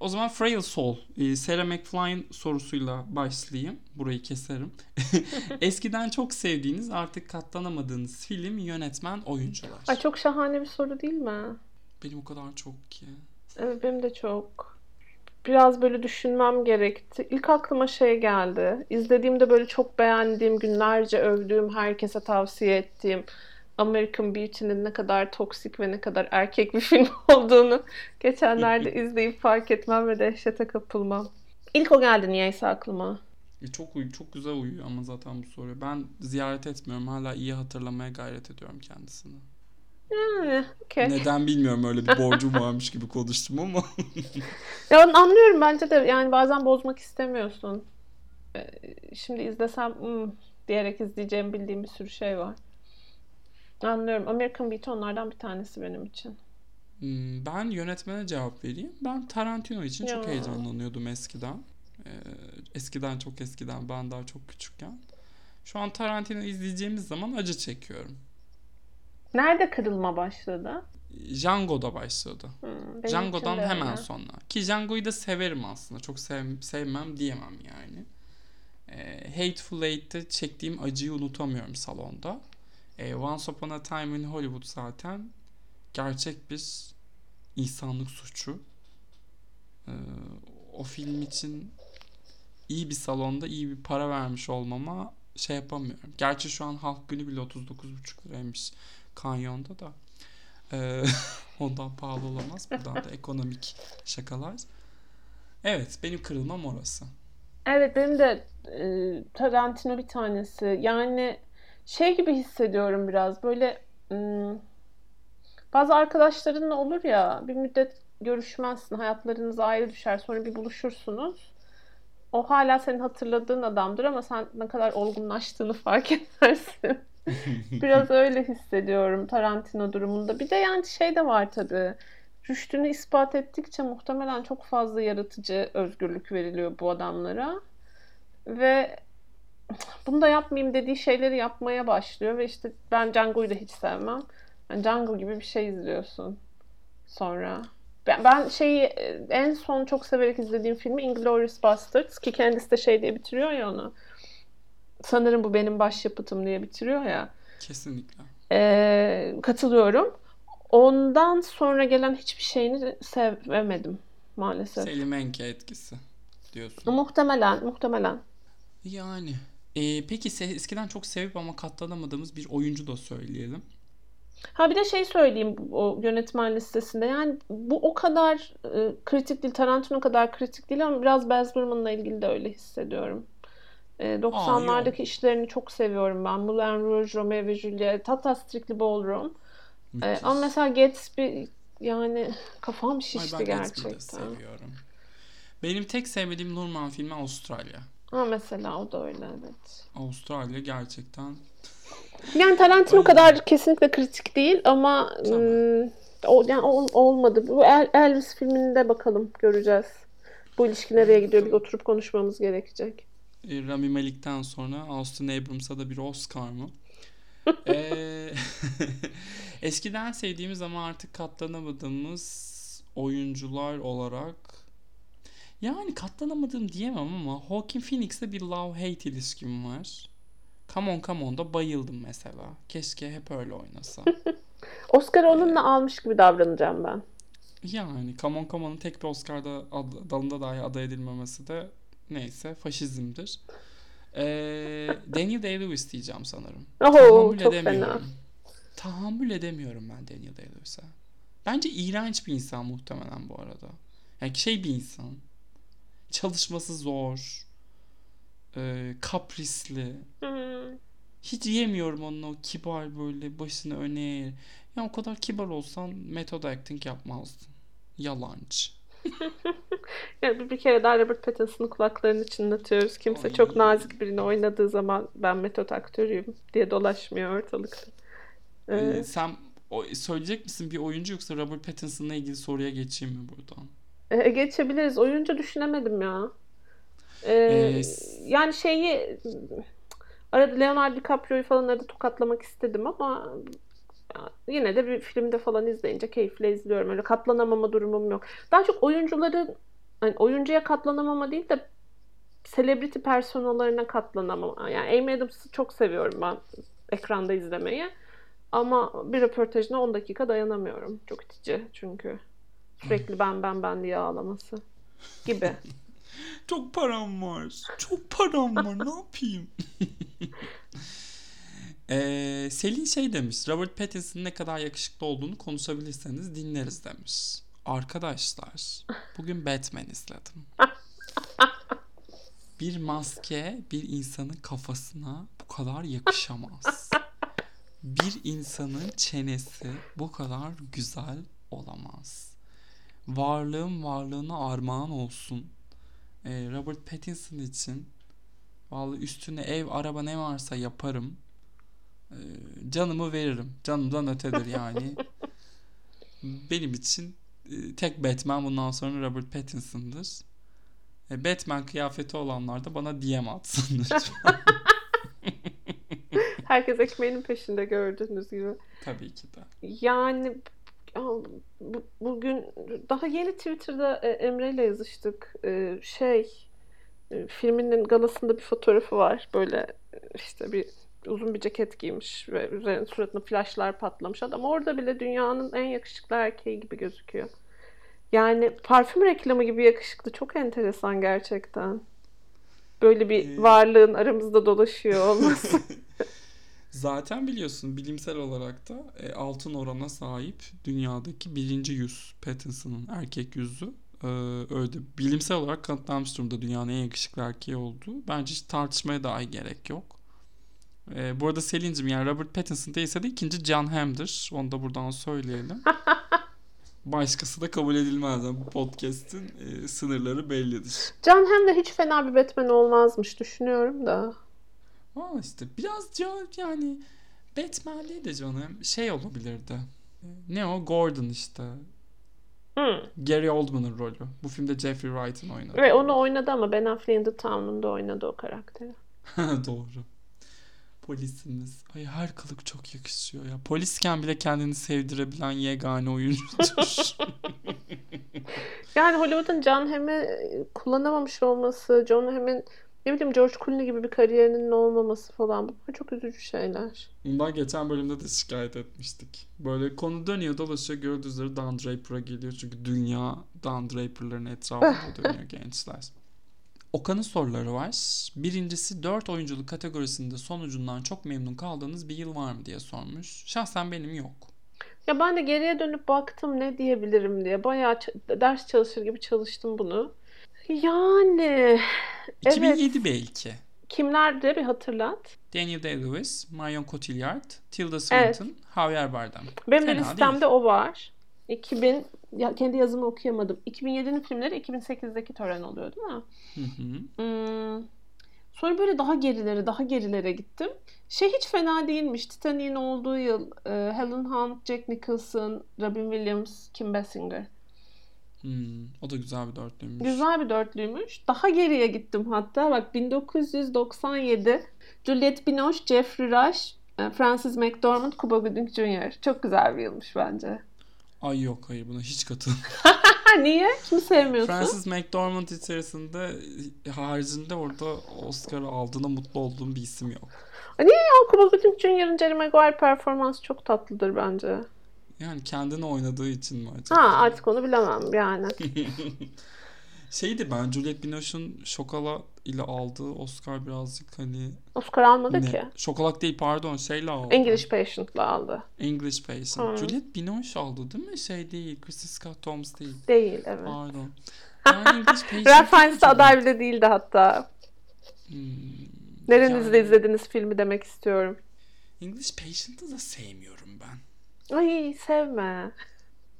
O zaman Frail Soul, e, Sarah McFly'in sorusuyla başlayayım. Burayı keserim. Eskiden çok sevdiğiniz, artık katlanamadığınız film, yönetmen, oyuncular. Ay çok şahane bir soru değil mi? Benim o kadar çok ki. Evet benim de çok. Biraz böyle düşünmem gerekti. İlk aklıma şey geldi. İzlediğimde böyle çok beğendiğim, günlerce övdüğüm, herkese tavsiye ettiğim American Beauty'nin ne kadar toksik ve ne kadar erkek bir film olduğunu geçenlerde izleyip fark etmem ve dehşete kapılmam. İlk o geldi niyeyse aklıma. E, çok uy çok güzel uyuyor ama zaten bu soru. Ben ziyaret etmiyorum. Hala iyi hatırlamaya gayret ediyorum kendisini. Yani okey. Neden bilmiyorum öyle bir borcum varmış gibi konuştum ama. Ya anlıyorum bence de yani bazen bozmak istemiyorsun. Ee, Şimdi izlesem "Hmm," diyerek izleyeceğim bildiğim bir sürü şey var. Anlıyorum. American Beauty onlardan bir tanesi benim için. Hmm, Ben yönetmene cevap vereyim. Ben Tarantino için çok Ya. heyecanlanıyordum eskiden. Ee, eskiden çok eskiden ben daha çok küçükken. Şu an Tarantino izleyeceğimiz zaman acı çekiyorum. Nerede kırılma başladı? Django'da başladı. Hmm, Django'dan hemen öyle. sonra. Ki Django'yu da severim aslında. Çok sev- sevmem diyemem yani. Ee, Hateful Eight'te çektiğim acıyı unutamıyorum salonda. Ee, Once Upon a Time in Hollywood zaten gerçek bir insanlık suçu. Ee, o film için iyi bir salonda iyi bir para vermiş olmama şey yapamıyorum. Gerçi şu an halk günü bile 39,5 liraymış kanyonda da. Ee, ondan pahalı olamaz. Buradan da ekonomik şakalar. Evet benim kırılmam orası. Evet benim de e, Tarantino bir tanesi. Yani şey gibi hissediyorum biraz böyle bazı arkadaşlarınla olur ya bir müddet görüşmezsin. Hayatlarınız ayrı düşer. Sonra bir buluşursunuz. O hala senin hatırladığın adamdır ama sen ne kadar olgunlaştığını fark edersin. Biraz öyle hissediyorum Tarantino durumunda. Bir de yani şey de var tabii. Rüştünü ispat ettikçe muhtemelen çok fazla yaratıcı özgürlük veriliyor bu adamlara. Ve bunu da yapmayayım dediği şeyleri yapmaya başlıyor ve işte ben Django'yu da hiç sevmem. Yani Django gibi bir şey izliyorsun sonra. Ben, ben şeyi en son çok severek izlediğim filmi Inglourious Basterds ki kendisi de şey diye bitiriyor ya onu. Sanırım bu benim başyapıtım diye bitiriyor ya. Kesinlikle. Ee, katılıyorum. Ondan sonra gelen hiçbir şeyini sevemedim maalesef. Selim Enke etkisi diyorsun. Muhtemelen, muhtemelen. Yani. Ee, peki eskiden çok sevip ama katlanamadığımız bir oyuncu da söyleyelim. Ha bir de şey söyleyeyim o yönetmen listesinde. Yani bu o kadar e, kritik değil, Tarantino kadar kritik değil ama biraz Baz Luhrmann'la ilgili de öyle hissediyorum. E, 90'lardaki işlerini çok seviyorum ben. Moulin Rouge, Romeo ve Juliet, hatta Strictly Ballroom. E, ama mesela Gatsby yani kafam Ay şişti ben Gatsby'yi de gerçekten. seviyorum. Benim tek sevmediğim Nurman filmi Avustralya. Ha mesela o da öyle evet. Avustralya gerçekten Yani Tarantino kadar kesinlikle kritik değil ama Tamam. ım, o, yani ol- olmadı. Bu El- Elvis filminde bakalım göreceğiz. Bu ilişki nereye gidiyor bir oturup konuşmamız gerekecek. e, Rami Malek'ten sonra Austin Abrams'a da bir Oscar mı? Ee, eskiden sevdiğimiz ama artık katlanamadığımız oyuncular olarak yani katlanamadığım diyemem ama Joaquin Phoenix'le bir love-hate ilişkim var. Come on come on'da bayıldım mesela. Keşke hep öyle oynasa. Oscar'ı onunla almış gibi davranacağım ben. Yani Come on Come on'un tek bir Oscar'da ad- dalında dahi aday edilmemesi de neyse faşizmdir. Ee, Daniel Day-Lewis diyeceğim sanırım. Oho Tahammül çok edemiyorum. fena. Tahammül edemiyorum ben Daniel Day-Lewis'e. Bence iğrenç bir insan muhtemelen bu arada. Yani şey bir insan. Çalışması zor. e, kaprisli. Hmm. Hiç yemiyorum onun o kibar böyle başını öne eğer. Ya o kadar kibar olsan method acting yapmazdın. Yalancı. Yani bir, kere daha Robert Pattinson'ın kulaklarını çınlatıyoruz. Kimse Ay. çok nazik birini oynadığı zaman ben metot aktörüyüm diye dolaşmıyor ortalıkta. Ee, Ee, sen o, söyleyecek misin bir oyuncu yoksa Robert Pattinson'la ilgili soruya geçeyim mi buradan? E, geçebiliriz. Oyuncu düşünemedim ya. Ee, Ee, yani şeyi arada Leonardo DiCaprio'yu falan arada tokatlamak istedim ama yine de bir filmde falan izleyince keyifle izliyorum. Öyle katlanamama durumum yok. Daha çok oyuncuların hani oyuncuya katlanamama değil de celebrity personalarına katlanamama. Yani Amy Adams'ı çok seviyorum ben ekranda izlemeyi. Ama bir röportajına 10 dakika dayanamıyorum. Çok itici çünkü. Sürekli ben ben ben diye ağlaması gibi. Çok param var. Çok param var. ne yapayım? Ee, Selin şey demiş. Robert Pattinson'ın ne kadar yakışıklı olduğunu konuşabilirseniz dinleriz demiş. Arkadaşlar bugün Batman izledim. Bir maske bir insanın kafasına bu kadar yakışamaz. Bir insanın çenesi bu kadar güzel olamaz. Varlığım varlığına armağan olsun. Ee, Robert Pattinson için vallahi üstüne ev, araba ne varsa yaparım. Ee, canımı veririm. Canımdan ötedir yani. Benim için e, tek Batman bundan sonra Robert Pattinson'dır. E, Batman kıyafeti olanlar da bana DM atsın lütfen. Herkes ekmeğinin peşinde gördüğünüz gibi. Tabii ki de. Yani bugün daha yeni Twitter'da e, Emre ile yazıştık. E, Şey e, filminin galasında bir fotoğrafı var. Böyle işte bir uzun bir ceket giymiş ve üzerine suratına flaşlar patlamış adam. Orada bile dünyanın en yakışıklı erkeği gibi gözüküyor. Yani parfüm reklamı gibi yakışıklı. Çok enteresan gerçekten. Böyle bir Ee, varlığın aramızda dolaşıyor olması. Zaten biliyorsun bilimsel olarak da e, altın orana sahip dünyadaki birinci yüz Pattinson'ın erkek yüzü. E, öyle bilimsel olarak kanıtlanmış durumda dünyanın en yakışıklı erkeği olduğu. Bence hiç tartışmaya dahi gerek yok. E, bu arada Selin'cim yani Robert Pattinson değilse de ikinci John Hamm'dir. Onu da buradan söyleyelim. Başkası da kabul edilmez. Yani bu podcast'in e, sınırları bellidir. Can hem de hiç fena bir Batman olmazmış düşünüyorum da. Aa işte biraz can yani Batman değil de canım şey olabilirdi. Ne o? Gordon işte. Hı. Gary Oldman'ın rolü. Bu filmde Jeffrey Wright'ın oynadı. Ve onu oynadı ama Ben Affleck'in The Town'unda oynadı o karakteri. Doğru. Polisimiz. Ay her kılık çok yakışıyor ya. Polisken bile kendini sevdirebilen yegane oyuncudur. Yani Hollywood'un John Hamm'i kullanamamış olması, John Hamm'in ne bileyim George Clooney gibi bir kariyerinin olmaması falan bunlar çok üzücü şeyler. Bundan geçen bölümde de şikayet etmiştik. Böyle konu dönüyor dolaşıyor gördüğünüz üzere Don Draper'a geliyor. Çünkü dünya Don Draper'ların etrafında dönüyor gençler. Okan'ın soruları var. Birincisi 4 oyunculuk kategorisinde sonucundan çok memnun kaldığınız bir yıl var mı diye sormuş. Şahsen benim yok. Ya ben de geriye dönüp baktım ne diyebilirim diye. Bayağı ders çalışır gibi çalıştım bunu. Yani 2007 belki. kimlerdi bir hatırlat. Daniel Day-Lewis, Marion Cotillard, Tilda Swinton, Javier Bardem. Benim de listemde değil. o var. 2000 ya kendi yazımı okuyamadım. 2007'nin filmleri 2008'deki tören oluyor değil mi? Hı hı. Hmm. Sonra böyle daha gerilere, daha gerilere gittim. Şey hiç fena değilmiş. Titanic'in olduğu yıl e, Helen Hunt, Jack Nicholson, Robin Williams, Kim Basinger. Hmm, o da güzel bir dörtlüymüş. Güzel bir dörtlüymüş. Daha geriye gittim hatta. Bak 1997 Juliette Binoche, Jeffrey Rush, e, Francis McDormand, Cuba Gooding Jr. Çok güzel bir yılmış bence. Ay yok hayır buna hiç. Ha niye? Kimi sevmiyorsun? Francis McDormand içerisinde haricinde orada Oscar aldığına mutlu olduğum bir isim yok. Ya Cuba Gooding Jr.'ın Jerry Maguire performansı çok tatlıdır bence. Yani kendini oynadığı için mi acaba? Ha artık onu bilemem yani. Şeydi ben Juliette Binoche'un Şokala ile aldığı Oscar birazcık hani Oscar almadı ne? ki. Şokolak değil pardon şeyle aldı. English Patient'la aldı. English Patient. Hı. Juliette Binoche aldı değil mi? Şey değil. Christy Scott Thomas değil. Değil evet. Pardon. Yani English Patient. Ralph Fiennes aday bile değildi hatta. Hmm, Nerenizde Yani- izlediniz filmi demek istiyorum. English Patient'ı da sevmiyorum. Ay sevme.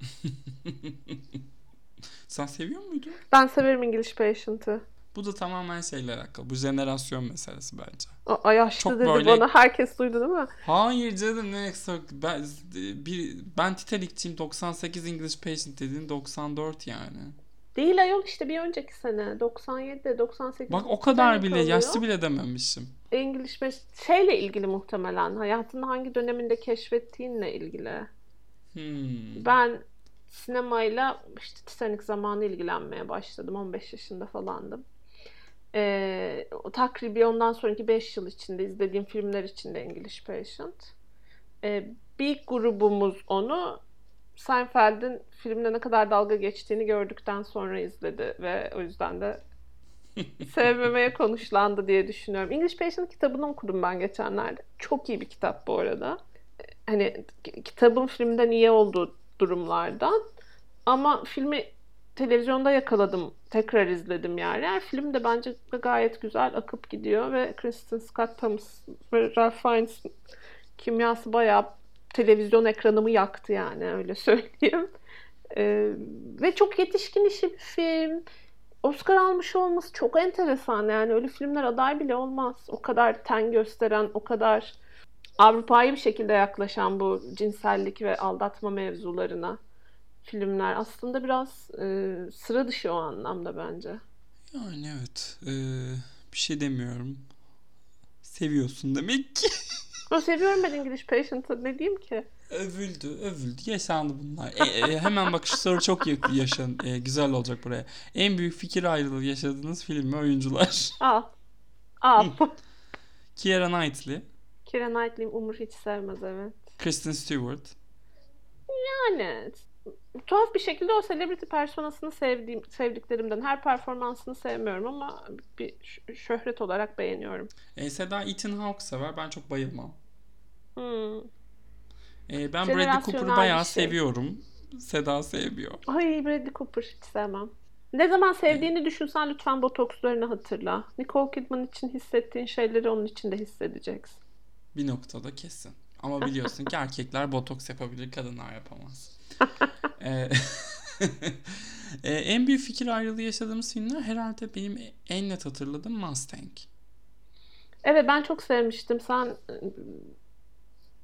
Sen seviyor muydun? Ben severim English Patient'ı. Bu da tamamen şeyle alakalı. Bu jenerasyon meselesi bence. Ay yaşlı Çok dedi böyle- bana. Herkes duydu değil mi? Hayır canım ne ben, bir, ben Titanic'ciyim 98 English Patient dediğin 94 yani. Değil ayol işte bir önceki sene. 97, 98. Bak o kadar bile oluyor. yaşlı bile dememişim. Patient şeyle ilgili muhtemelen. Hayatında hangi döneminde keşfettiğinle ilgili. Hmm. Ben sinemayla işte Titanic zamanı ilgilenmeye başladım. 15 yaşında falandım. Ee, takribi ondan sonraki 5 yıl içinde izlediğim filmler içinde English Patient. Ee, bir grubumuz onu Seinfeld'in filmde ne kadar dalga geçtiğini gördükten sonra izledi ve o yüzden de sevmemeye konuşlandı diye düşünüyorum. English Patient kitabını okudum ben geçenlerde. Çok iyi bir kitap bu arada. Hani ki- kitabın filmden iyi olduğu durumlardan. Ama filmi televizyonda yakaladım. Tekrar izledim yani. Yani film de bence gayet güzel akıp gidiyor ve Kristen Scott Thomas ve Ralph Fiennes kimyası bayağı televizyon ekranımı yaktı yani öyle söyleyeyim. Ee, ve çok yetişkin işi bir film. Oscar almış olması çok enteresan yani öyle filmler aday bile olmaz. O kadar ten gösteren, o kadar Avrupa'yı bir şekilde yaklaşan bu cinsellik ve aldatma mevzularına filmler aslında biraz e, sıra dışı o anlamda bence. Yani evet ee, bir şey demiyorum. Seviyorsun demek ki. O seviyorum ben English Patient'ı ne diyeyim ki? övüldü övüldü yaşandı bunlar. E, e, hemen bak şu soru çok yakın yaşan e, güzel olacak buraya. En büyük fikir ayrılığı yaşadığınız film ve oyuncular. Al. Al. Keira Knightley, Keira Knightley Umur hiç sevmez evet. Kristen Stewart. Yani tuhaf bir şekilde o celebrity personasını sevdiğim, sevdiklerimden her performansını sevmiyorum ama bir şöhret olarak beğeniyorum. E, Seda Ethan Hawke sever. Ben çok bayılmam. Hmm. E, ben Bradley Cooper'ı bayağı şey. seviyorum. Seda sevmiyor. Ay Bradley Cooper hiç sevmem. Ne zaman sevdiğini düşünsen lütfen botokslarını hatırla. Nicole Kidman için hissettiğin şeyleri onun için de hissedeceksin. Bir noktada kesin. Ama biliyorsun ki erkekler botoks yapabilir, kadınlar yapamaz. E, e, en büyük fikir ayrılığı yaşadığımız filmler herhalde benim en net hatırladığım Mustang. Evet ben çok sevmiştim. Sen e,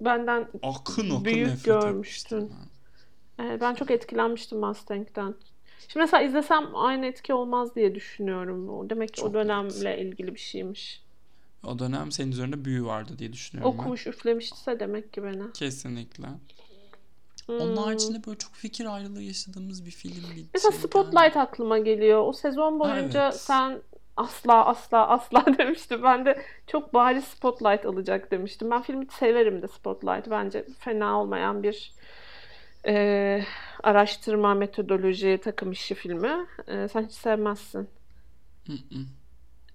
benden Akın akın Büyük görmüştün. ben. e, ben çok etkilenmiştim Mustang'den. Şimdi mesela izlesem aynı etki olmaz diye düşünüyorum. O demek ki o Çok dönemle ilgili bir şeymiş. O dönem senin üzerinde büyü vardı diye düşünüyorum ben. Okumuş üflemişse demek ki beni. Kesinlikle. Hmm. Onun haricinde böyle çok fikir ayrılığı yaşadığımız bir film bir Mesela şey Spotlight aklıma geliyor. O sezon boyunca Evet. sen asla asla asla demiştin. Ben de çok bariz Spotlight alacak demiştim. Ben filmi severim de Spotlight. Bence fena olmayan bir e, araştırma metodoloji takım işi filmi. E, sen hiç sevmezsin. Hı hı.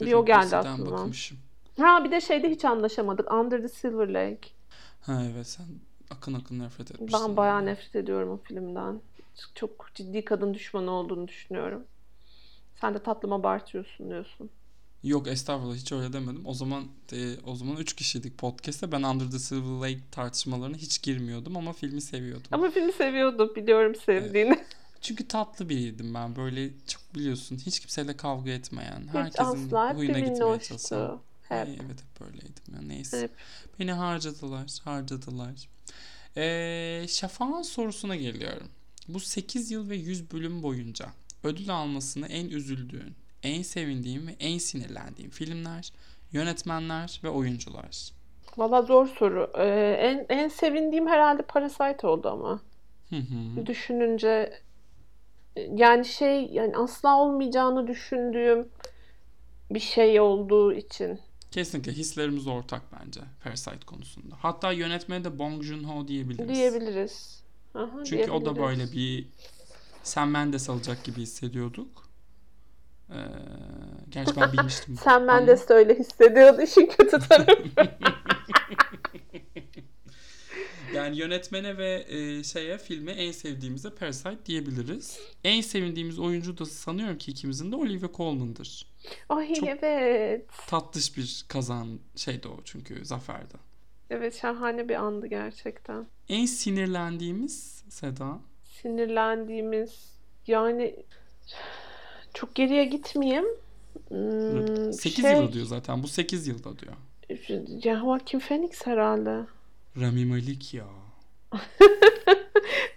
Bir o geldi aklıma. bakmışım. Ha bir de şeyde hiç anlaşamadık. Under the Silver Lake. Ha evet sen akın akın nefret etmişsin. Ben bayağı nefret ediyorum o filmden. Çok ciddi kadın düşmanı olduğunu düşünüyorum. Sen de tatlım abartıyorsun diyorsun. Yok estağfurullah hiç öyle demedim. O zaman e, o zaman 3 kişiydik podcast'te. Ben Under the Silver Lake tartışmalarına hiç girmiyordum ama filmi seviyordum. Ama filmi seviyordum. Biliyorum sevdiğini. Çünkü tatlı biriydim ben. Böyle çok biliyorsun hiç kimseyle kavga etmeyen, Hiç herkesin asla. Huyuna gitmeye çalışan. Hep. Ay, evet hep böyleydim ya. Neyse. Hep. Beni harcadılar, harcadılar. Ee, Şafak'ın sorusuna geliyorum. Bu 8 yıl ve 100 bölüm boyunca ödül almasını en üzüldüğün, en sevindiğin ve en sinirlendiğin filmler, yönetmenler ve oyuncular. Valla zor soru. Ee, en, en sevindiğim herhalde Parasite oldu ama. Hı hı. Düşününce yani şey yani asla olmayacağını düşündüğüm bir şey olduğu için. Kesinlikle hislerimiz ortak bence Parasite konusunda. Hatta yönetmeni de Bong Joon-ho diyebiliriz. Diyebiliriz. Aha, Çünkü o da diyebiliriz. böyle bir Sam Mendes alacak gibi hissediyorduk. Ee, gerçi ben bilmiştim. Sen ama- Mendes de öyle hissediyordu işin kötü tarafı. Yani yönetmene ve e, şeye filme en sevdiğimize Parasite diyebiliriz. En sevindiğimiz oyuncu da sanıyorum ki ikimizin de Olivia Colman'dır. Ay Çok- evet. Tatlış bir kazan şeydi o çünkü zaferdi. Evet şahane bir andı gerçekten. En sinirlendiğimiz Seda. Sinirlendiğimiz yani çok geriye gitmeyeyim. Hmm, 8 şey, yılı diyor zaten. Bu 8 yılda diyor. Ya Joaquin Phoenix herhalde. Rami Malik ya.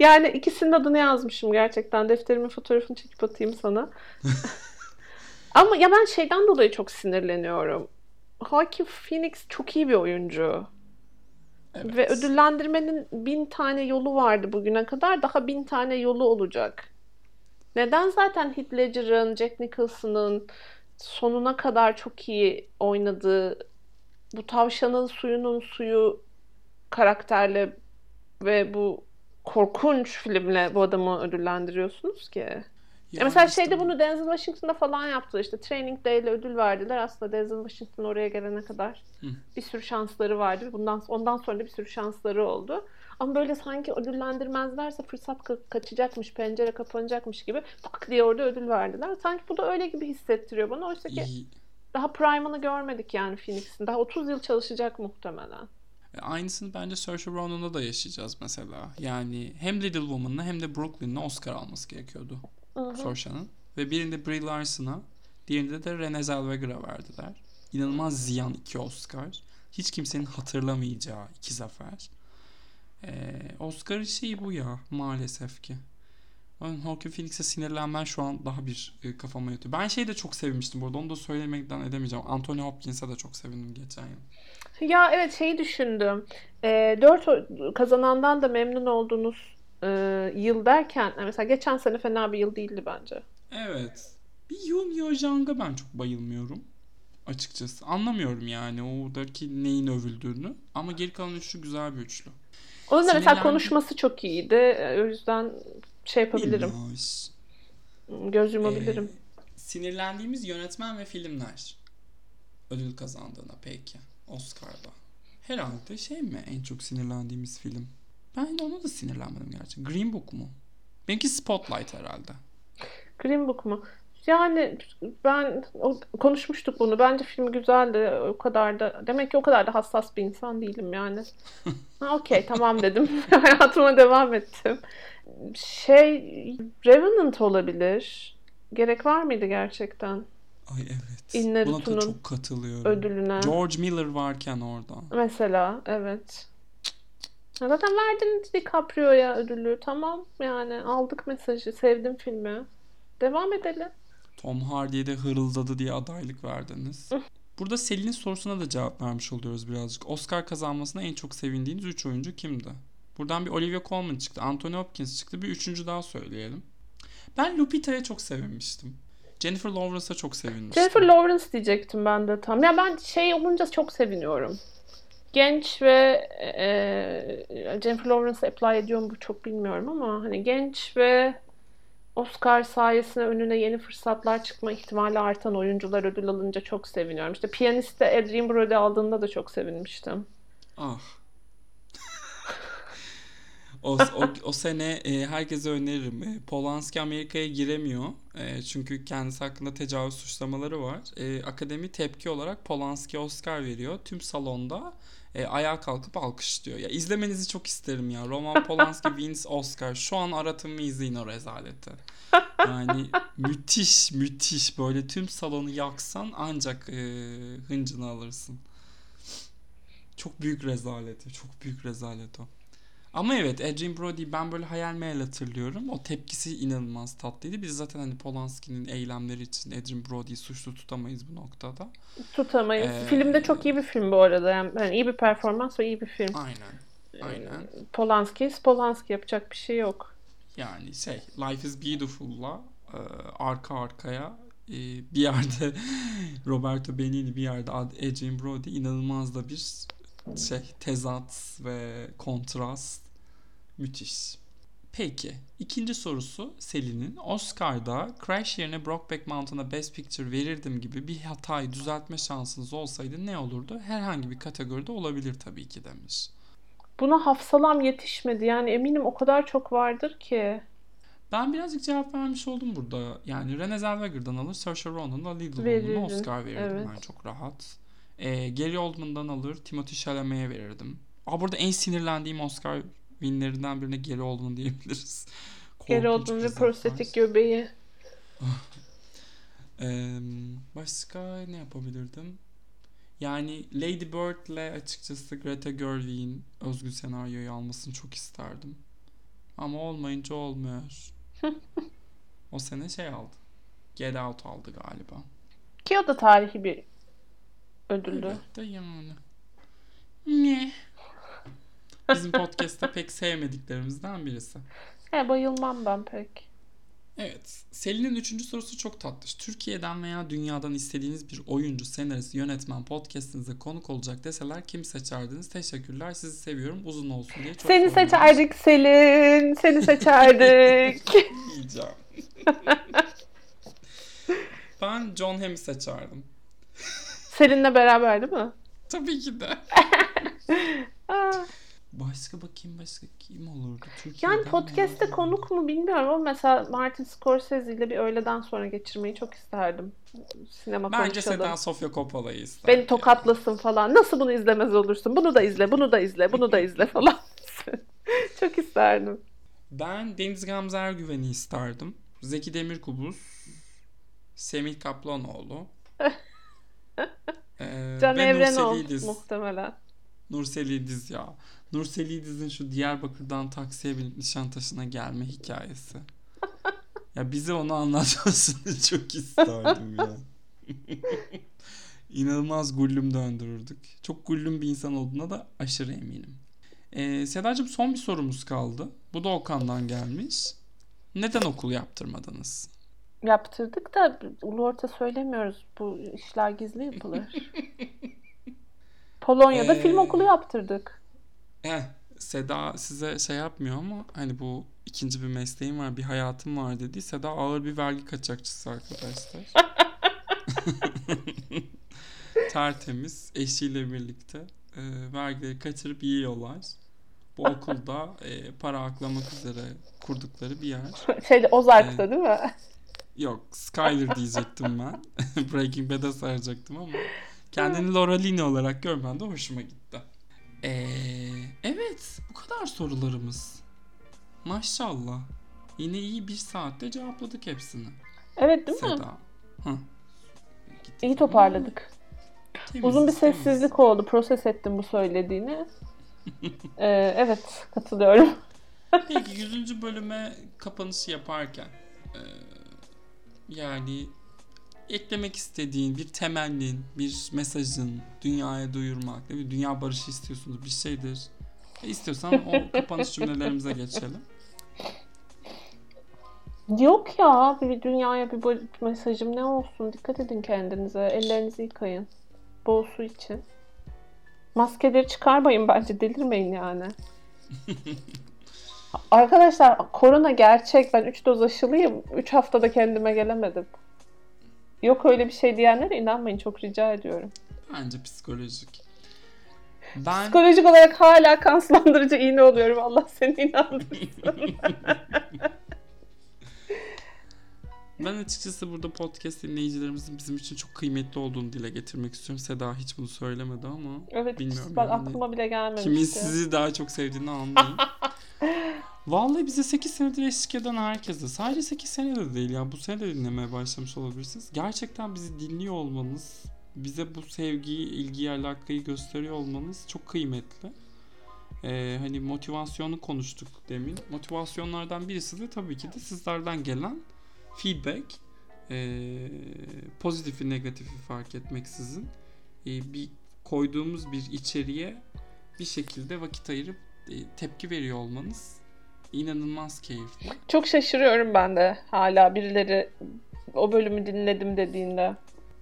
Yani ikisinin adını yazmışım gerçekten. Defterimin fotoğrafını çekip atayım sana. Ama ya ben şeyden dolayı çok sinirleniyorum. Joaquin Phoenix çok iyi bir oyuncu. Evet. Ve ödüllendirmenin bin tane yolu vardı bugüne kadar. Daha bin tane yolu olacak. Neden zaten Heath Ledger'ın, Jack Nicholson'ın sonuna kadar çok iyi oynadığı bu tavşanın suyunun suyu karakterle ve bu korkunç filmle bu adamı ödüllendiriyorsunuz ki? Ya mesela işte şeyde bunu Denzel Washington'da falan yaptı işte Training Day ile ödül verdiler. Aslında Denzel Washington oraya gelene kadar Hı. bir sürü şansları vardı. Bundan ondan sonra da bir sürü şansları oldu. Ama böyle sanki ödüllendirmezlerse fırsat ka- kaçacakmış, pencere kapanacakmış gibi tak diye orada ödül verdiler. Sanki bu da öyle gibi hissettiriyor bana. Oysa ki daha prime'ını görmedik yani Phoenix'in. Daha 30 yıl çalışacak muhtemelen. E, Aynısını bence Saoirse Ronan'da da yaşayacağız mesela. Yani hem Little Woman'la hem de Brooklyn'le Oscar alması gerekiyordu. Saoirse'nin. Ve birinde Brie Larson'a, diğerinde de Renée Zellweger'a verdiler. İnanılmaz ziyan iki Oscar. Hiç kimsenin hatırlamayacağı iki zafer. Ee, Oscar'ın şeyi bu ya maalesef ki. Ben Joaquin Phoenix'e sinirlenmen şu an daha bir e, kafama yatıyor. Ben şeyi de çok sevmiştim bu arada. Onu da söylemekten edemeyeceğim. Anthony Hopkins'e de çok sevindim geçen yıl. Ya evet şeyi düşündüm. E, 4 kazanandan da memnun olduğunuz e, yıl derken mesela geçen sene fena bir yıl değildi bence. Evet. Bir Yoon Yo Jang'a ben çok bayılmıyorum. Açıkçası. Anlamıyorum yani oradaki neyin övüldüğünü. Ama geri kalan üçlü güzel bir üçlü. Onun da mesela konuşması çok iyiydi. E, O yüzden şey yapabilirim. Minnoş. Göz yumabilirim. Ee, sinirlendiğimiz yönetmen ve filmler. Ödül kazandığına peki. Oscar'da. Herhalde şey mi en çok sinirlendiğimiz film? Ben ona da sinirlenmedim gerçi. Green Book mu? Benimki Spotlight herhalde. Green Book mu? Yani ben o, konuşmuştuk bunu. Bence film güzeldi. O kadar da demek ki o kadar da hassas bir insan değilim yani. Ha, okey tamam dedim. Hayatıma devam ettim. Şey Revenant olabilir. Gerek var mıydı gerçekten Ay evet. Inarritu'nun Buna da çok katılıyorum. ödülüne? George Miller varken orada. Mesela evet. Zaten verdin DiCaprio'ya ödülü. Tamam yani aldık mesajı. Sevdim filmi. Devam edelim. Tom Hardy'ye de hırıldadı diye adaylık verdiniz. Burada Selin'in sorusuna da cevap vermiş oluyoruz birazcık. Oscar kazanmasına en çok sevindiğiniz 3 oyuncu kimdi? Buradan bir Olivia Colman çıktı, Anthony Hopkins çıktı. Bir üçüncü daha söyleyelim. Ben Lupita'ya çok sevinmiştim. Jennifer Lawrence'a çok sevinmiştim. Jennifer Lawrence diyecektim ben de tam. Ya ben şey olunca çok seviniyorum. Genç ve e, Jennifer Lawrence'a apply ediyor mu bu çok bilmiyorum ama hani genç ve Oscar sayesinde önüne yeni fırsatlar çıkma ihtimali artan oyuncular ödül alınca çok seviniyorum. İşte Piyanist'te Adrien Brody aldığında da çok sevinmiştim. Ah. o, o, o sene e, herkese öneririm. E, Polanski Amerika'ya giremiyor. E, çünkü kendisi hakkında tecavüz suçlamaları var. E, akademi tepki olarak Polanski Oscar veriyor. Tüm salonda e, ayağa kalkıp alkışlıyor. Ya izlemenizi çok isterim ya. Roman Polanski wins Oscar. Şu an aratın ve izleyin o rezaleti. Yani müthiş müthiş böyle tüm salonu yaksan ancak e, hıncını alırsın. Çok büyük rezaleti. Çok büyük rezalet o. Ama evet Adrien Brody ben böyle hayal meyal hatırlıyorum. O tepkisi inanılmaz tatlıydı. Biz zaten hani Polanski'nin eylemleri için Adrien Brody'yi suçlu tutamayız bu noktada. Tutamayız. Ee, Film de çok iyi bir film bu arada. Yani, yani iyi bir performans ve iyi bir film. Aynen. Aynen. Polanski, Polanski yapacak bir şey yok. Yani şey Life is Beautiful'la e, arka arkaya e, bir yerde Roberto Benigni bir yerde Ad- Adrien Brody inanılmaz da bir şey tezat ve kontrast müthiş. Peki ikinci sorusu Selin'in Oscar'da Crash yerine Brokeback Mountain'a Best Picture verirdim gibi bir hatayı düzeltme şansınız olsaydı ne olurdu? Herhangi bir kategoride olabilir tabii ki demiş. Buna hafsalam yetişmedi. Yani eminim o kadar çok vardır ki. Ben birazcık cevap vermiş oldum burada. Yani Renée Zellweger'dan alır, Saoirse Verirdin, Woman'a Oscar verirdim evet. ben çok rahat. Ee, Gary Oldman'dan alır, Timothée Chalamet'e verirdim. Aa, burada en sinirlendiğim Oscar winlerinden birine Gary Oldman diyebiliriz. Oldum bir ve prostetik göbeği. Ee, başka ne yapabilirdim? Yani Lady Bird'le açıkçası Greta Gerwig'in özgün senaryoyu almasını çok isterdim. Ama olmayınca olmuyor. o sene şey aldı. Get Out aldı galiba. Ki o da tarihi bir ödüldü. Evet de yani. Ne? Bizim podcast'ta pek sevmediklerimizden birisi. He, bayılmam ben pek. Evet. Selin'in üçüncü sorusu çok tatlış. Türkiye'den veya dünyadan istediğiniz bir oyuncu, senarist, yönetmen podcastinize konuk olacak deseler kim seçerdiniz? Teşekkürler. Sizi seviyorum. Uzun olsun diye çok Seni sormuyoruz. seçerdik Selin. Seni seçerdik. Yiyeceğim. ben John Hamm'i seçerdim. Selin'le beraber değil mi? Tabii ki de. Başka bakayım başka kim olurdu? Türkiye'den yani podcast'te konuk mu bilmiyorum ama mesela Martin Scorsese ile bir öğleden sonra geçirmeyi çok isterdim. Sinema Bence konuşalım. Seda Sofia Coppola'yı isterdim. Beni tokatlasın falan. Nasıl bunu izlemez olursun? Bunu da izle, bunu da izle, bunu da izle falan. çok isterdim. Ben Deniz Gamze Ergüven'i isterdim. Zeki Demirkubuz, Semih Kaplanoğlu. ee, Can Evrenol Nursel İdiz. muhtemelen. Nursel İdiz ya. Nursel İdiz'in şu Diyarbakır'dan taksiye binip Nişantaşı'na gelme hikayesi. ya bize onu anlatmasını çok isterdim ya. İnanılmaz gullüm döndürürdük. Çok gullüm bir insan olduğuna da aşırı eminim. Ee, Sedacığım son bir sorumuz kaldı. Bu da Okan'dan gelmiş. Neden okul yaptırmadınız? Yaptırdık da ulu orta söylemiyoruz. Bu işler gizli yapılır. Polonya'da Ee, film okulu yaptırdık. Eh, Seda size şey yapmıyor ama hani bu ikinci bir mesleğim var, bir hayatım var dedi. Seda ağır bir vergi kaçakçısı arkadaşlar. Tertemiz eşiyle birlikte e, vergileri kaçırıp yiyorlar. Bu okulda e, para aklamak üzere kurdukları bir yer. Şeyde Ozark'ta değil mi? Yok Skyler diyecektim ben. Breaking Bad'e saracaktım ama kendini Laura Linney olarak görmen de hoşuma gitti. Ee, evet bu kadar sorularımız. Maşallah. Yine iyi bir saatte cevapladık hepsini. Evet değil mi? Seda. Hah. İyi toparladık. Temiz, Uzun bir temiz. sessizlik oldu. Proses ettim bu söylediğini. Ee, evet katılıyorum. Peki 100. bölüme kapanışı yaparken e, yani eklemek istediğin bir temennin, bir mesajın dünyaya duyurmak, mi? Dünya barışı istiyorsunuz bir şeydir. E, istiyorsan o kapanış cümlelerimize geçelim. Yok ya bir dünyaya bir mesajım ne olsun. Dikkat edin kendinize. Ellerinizi yıkayın. Bol su için. Maskeleri çıkarmayın bence. Delirmeyin yani. Arkadaşlar korona gerçek. Ben 3 doz aşılıyım. 3 haftada kendime gelemedim. Yok öyle bir şey diyenlere inanmayın. Çok rica ediyorum. Bence psikolojik. Ben Psikolojik olarak hala kan sulandırıcı iğne oluyorum. Allah seni inandırsın. ben açıkçası burada podcast dinleyicilerimizin bizim için çok kıymetli olduğunu dile getirmek istiyorum. Seda hiç bunu söylemedi ama evet Bilmiyorum bak yani. aklıma bile gelmemişti. Kimin sizi daha çok sevdiğini anlayın. Vallahi bize 8 senedir eşlik eden herkese. Sadece 8 sene de değil ya. Bu sene de dinlemeye başlamış olabilirsiniz. Gerçekten bizi dinliyor olmanız, bize bu sevgiyi, ilgiyi, alakayı gösteriyor olmanız çok kıymetli. Ee, hani motivasyonu konuştuk demin. Motivasyonlardan birisi de tabii ki de sizlerden gelen feedback. Ee, pozitifi negatifi fark etmeksizin ee, bir koyduğumuz bir içeriğe bir şekilde vakit ayırıp e, tepki veriyor olmanız inanılmaz keyifli. Çok şaşırıyorum ben de hala birileri o bölümü dinledim dediğinde.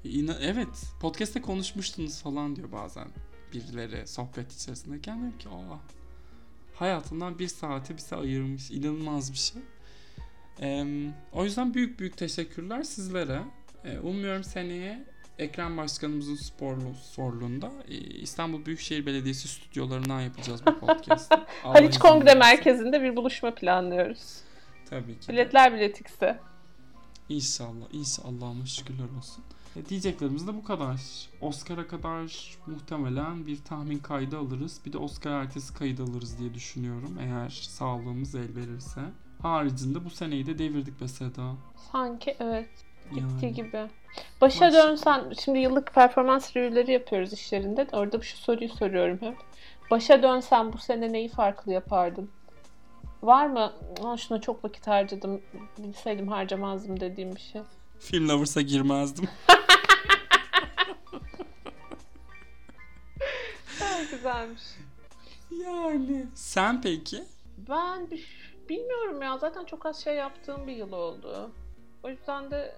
İna- evet podcast'te konuşmuştunuz falan diyor bazen birileri sohbet içerisindeyken diyorum ki aa hayatından bir saate bize ayırmış inanılmaz bir şey. Ee, o yüzden büyük büyük teşekkürler sizlere. Ee, umuyorum seneye Ekrem Başkanımızın sporlu sorluğunda e, İstanbul Büyükşehir Belediyesi stüdyolarından yapacağız bu podcast'ı. Haliç Kongre. Merkezi'nde bir buluşma planlıyoruz. Tabii ki. Biletler biletikse. İnşallah. İnşallah. Allah'ıma şükürler olsun. E, diyeceklerimiz de bu kadar. Oscar'a kadar muhtemelen bir tahmin kaydı alırız. Bir de Oscar ertesi kaydı alırız diye düşünüyorum. Eğer sağlığımız el verirse. Haricinde bu seneyi de devirdik be Seda. Sanki evet. Bitti Yani. gibi. Başa Baş- dönsen, şimdi yıllık performans review'leri yapıyoruz işlerinde. Orada şu soruyu soruyorum hep. Başa dönsen bu sene neyi farklı yapardın? Var mı? "Aa, şuna çok vakit harcadım. Bilseydim harcamazdım dediğim bir şey. Film Lovers'a girmezdim. Güzelmiş. yani. Sen peki? Ben bir- bilmiyorum ya. Zaten çok az şey yaptığım bir yıl oldu. O yüzden de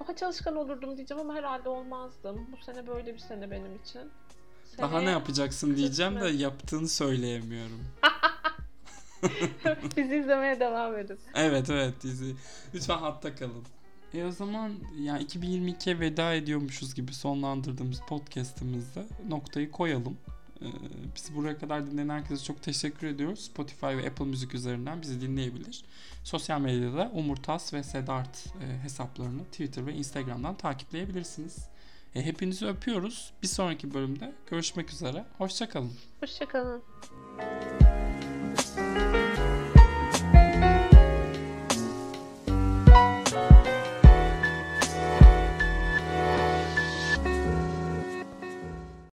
daha çalışkan olurdum diyeceğim ama herhalde olmazdım. Bu sene böyle bir sene benim için. Daha Seneye- ne yapacaksın diyeceğim de kısmet. yaptığını söyleyemiyorum. Bizi izlemeye devam edin. Evet evet dizi. Lütfen hatta kalın. E o zaman yani 2022'ye veda ediyormuşuz gibi sonlandırdığımız podcast'ımızda noktayı koyalım. Ee, bizi buraya kadar dinleyen herkese çok teşekkür ediyoruz. Spotify ve Apple Müzik üzerinden bizi dinleyebilir. Sosyal medyada Umurtas ve Sedart e, hesaplarını Twitter ve Instagram'dan takipleyebilirsiniz. E, hepinizi öpüyoruz. Bir sonraki bölümde görüşmek üzere. Hoşçakalın. Hoşçakalın.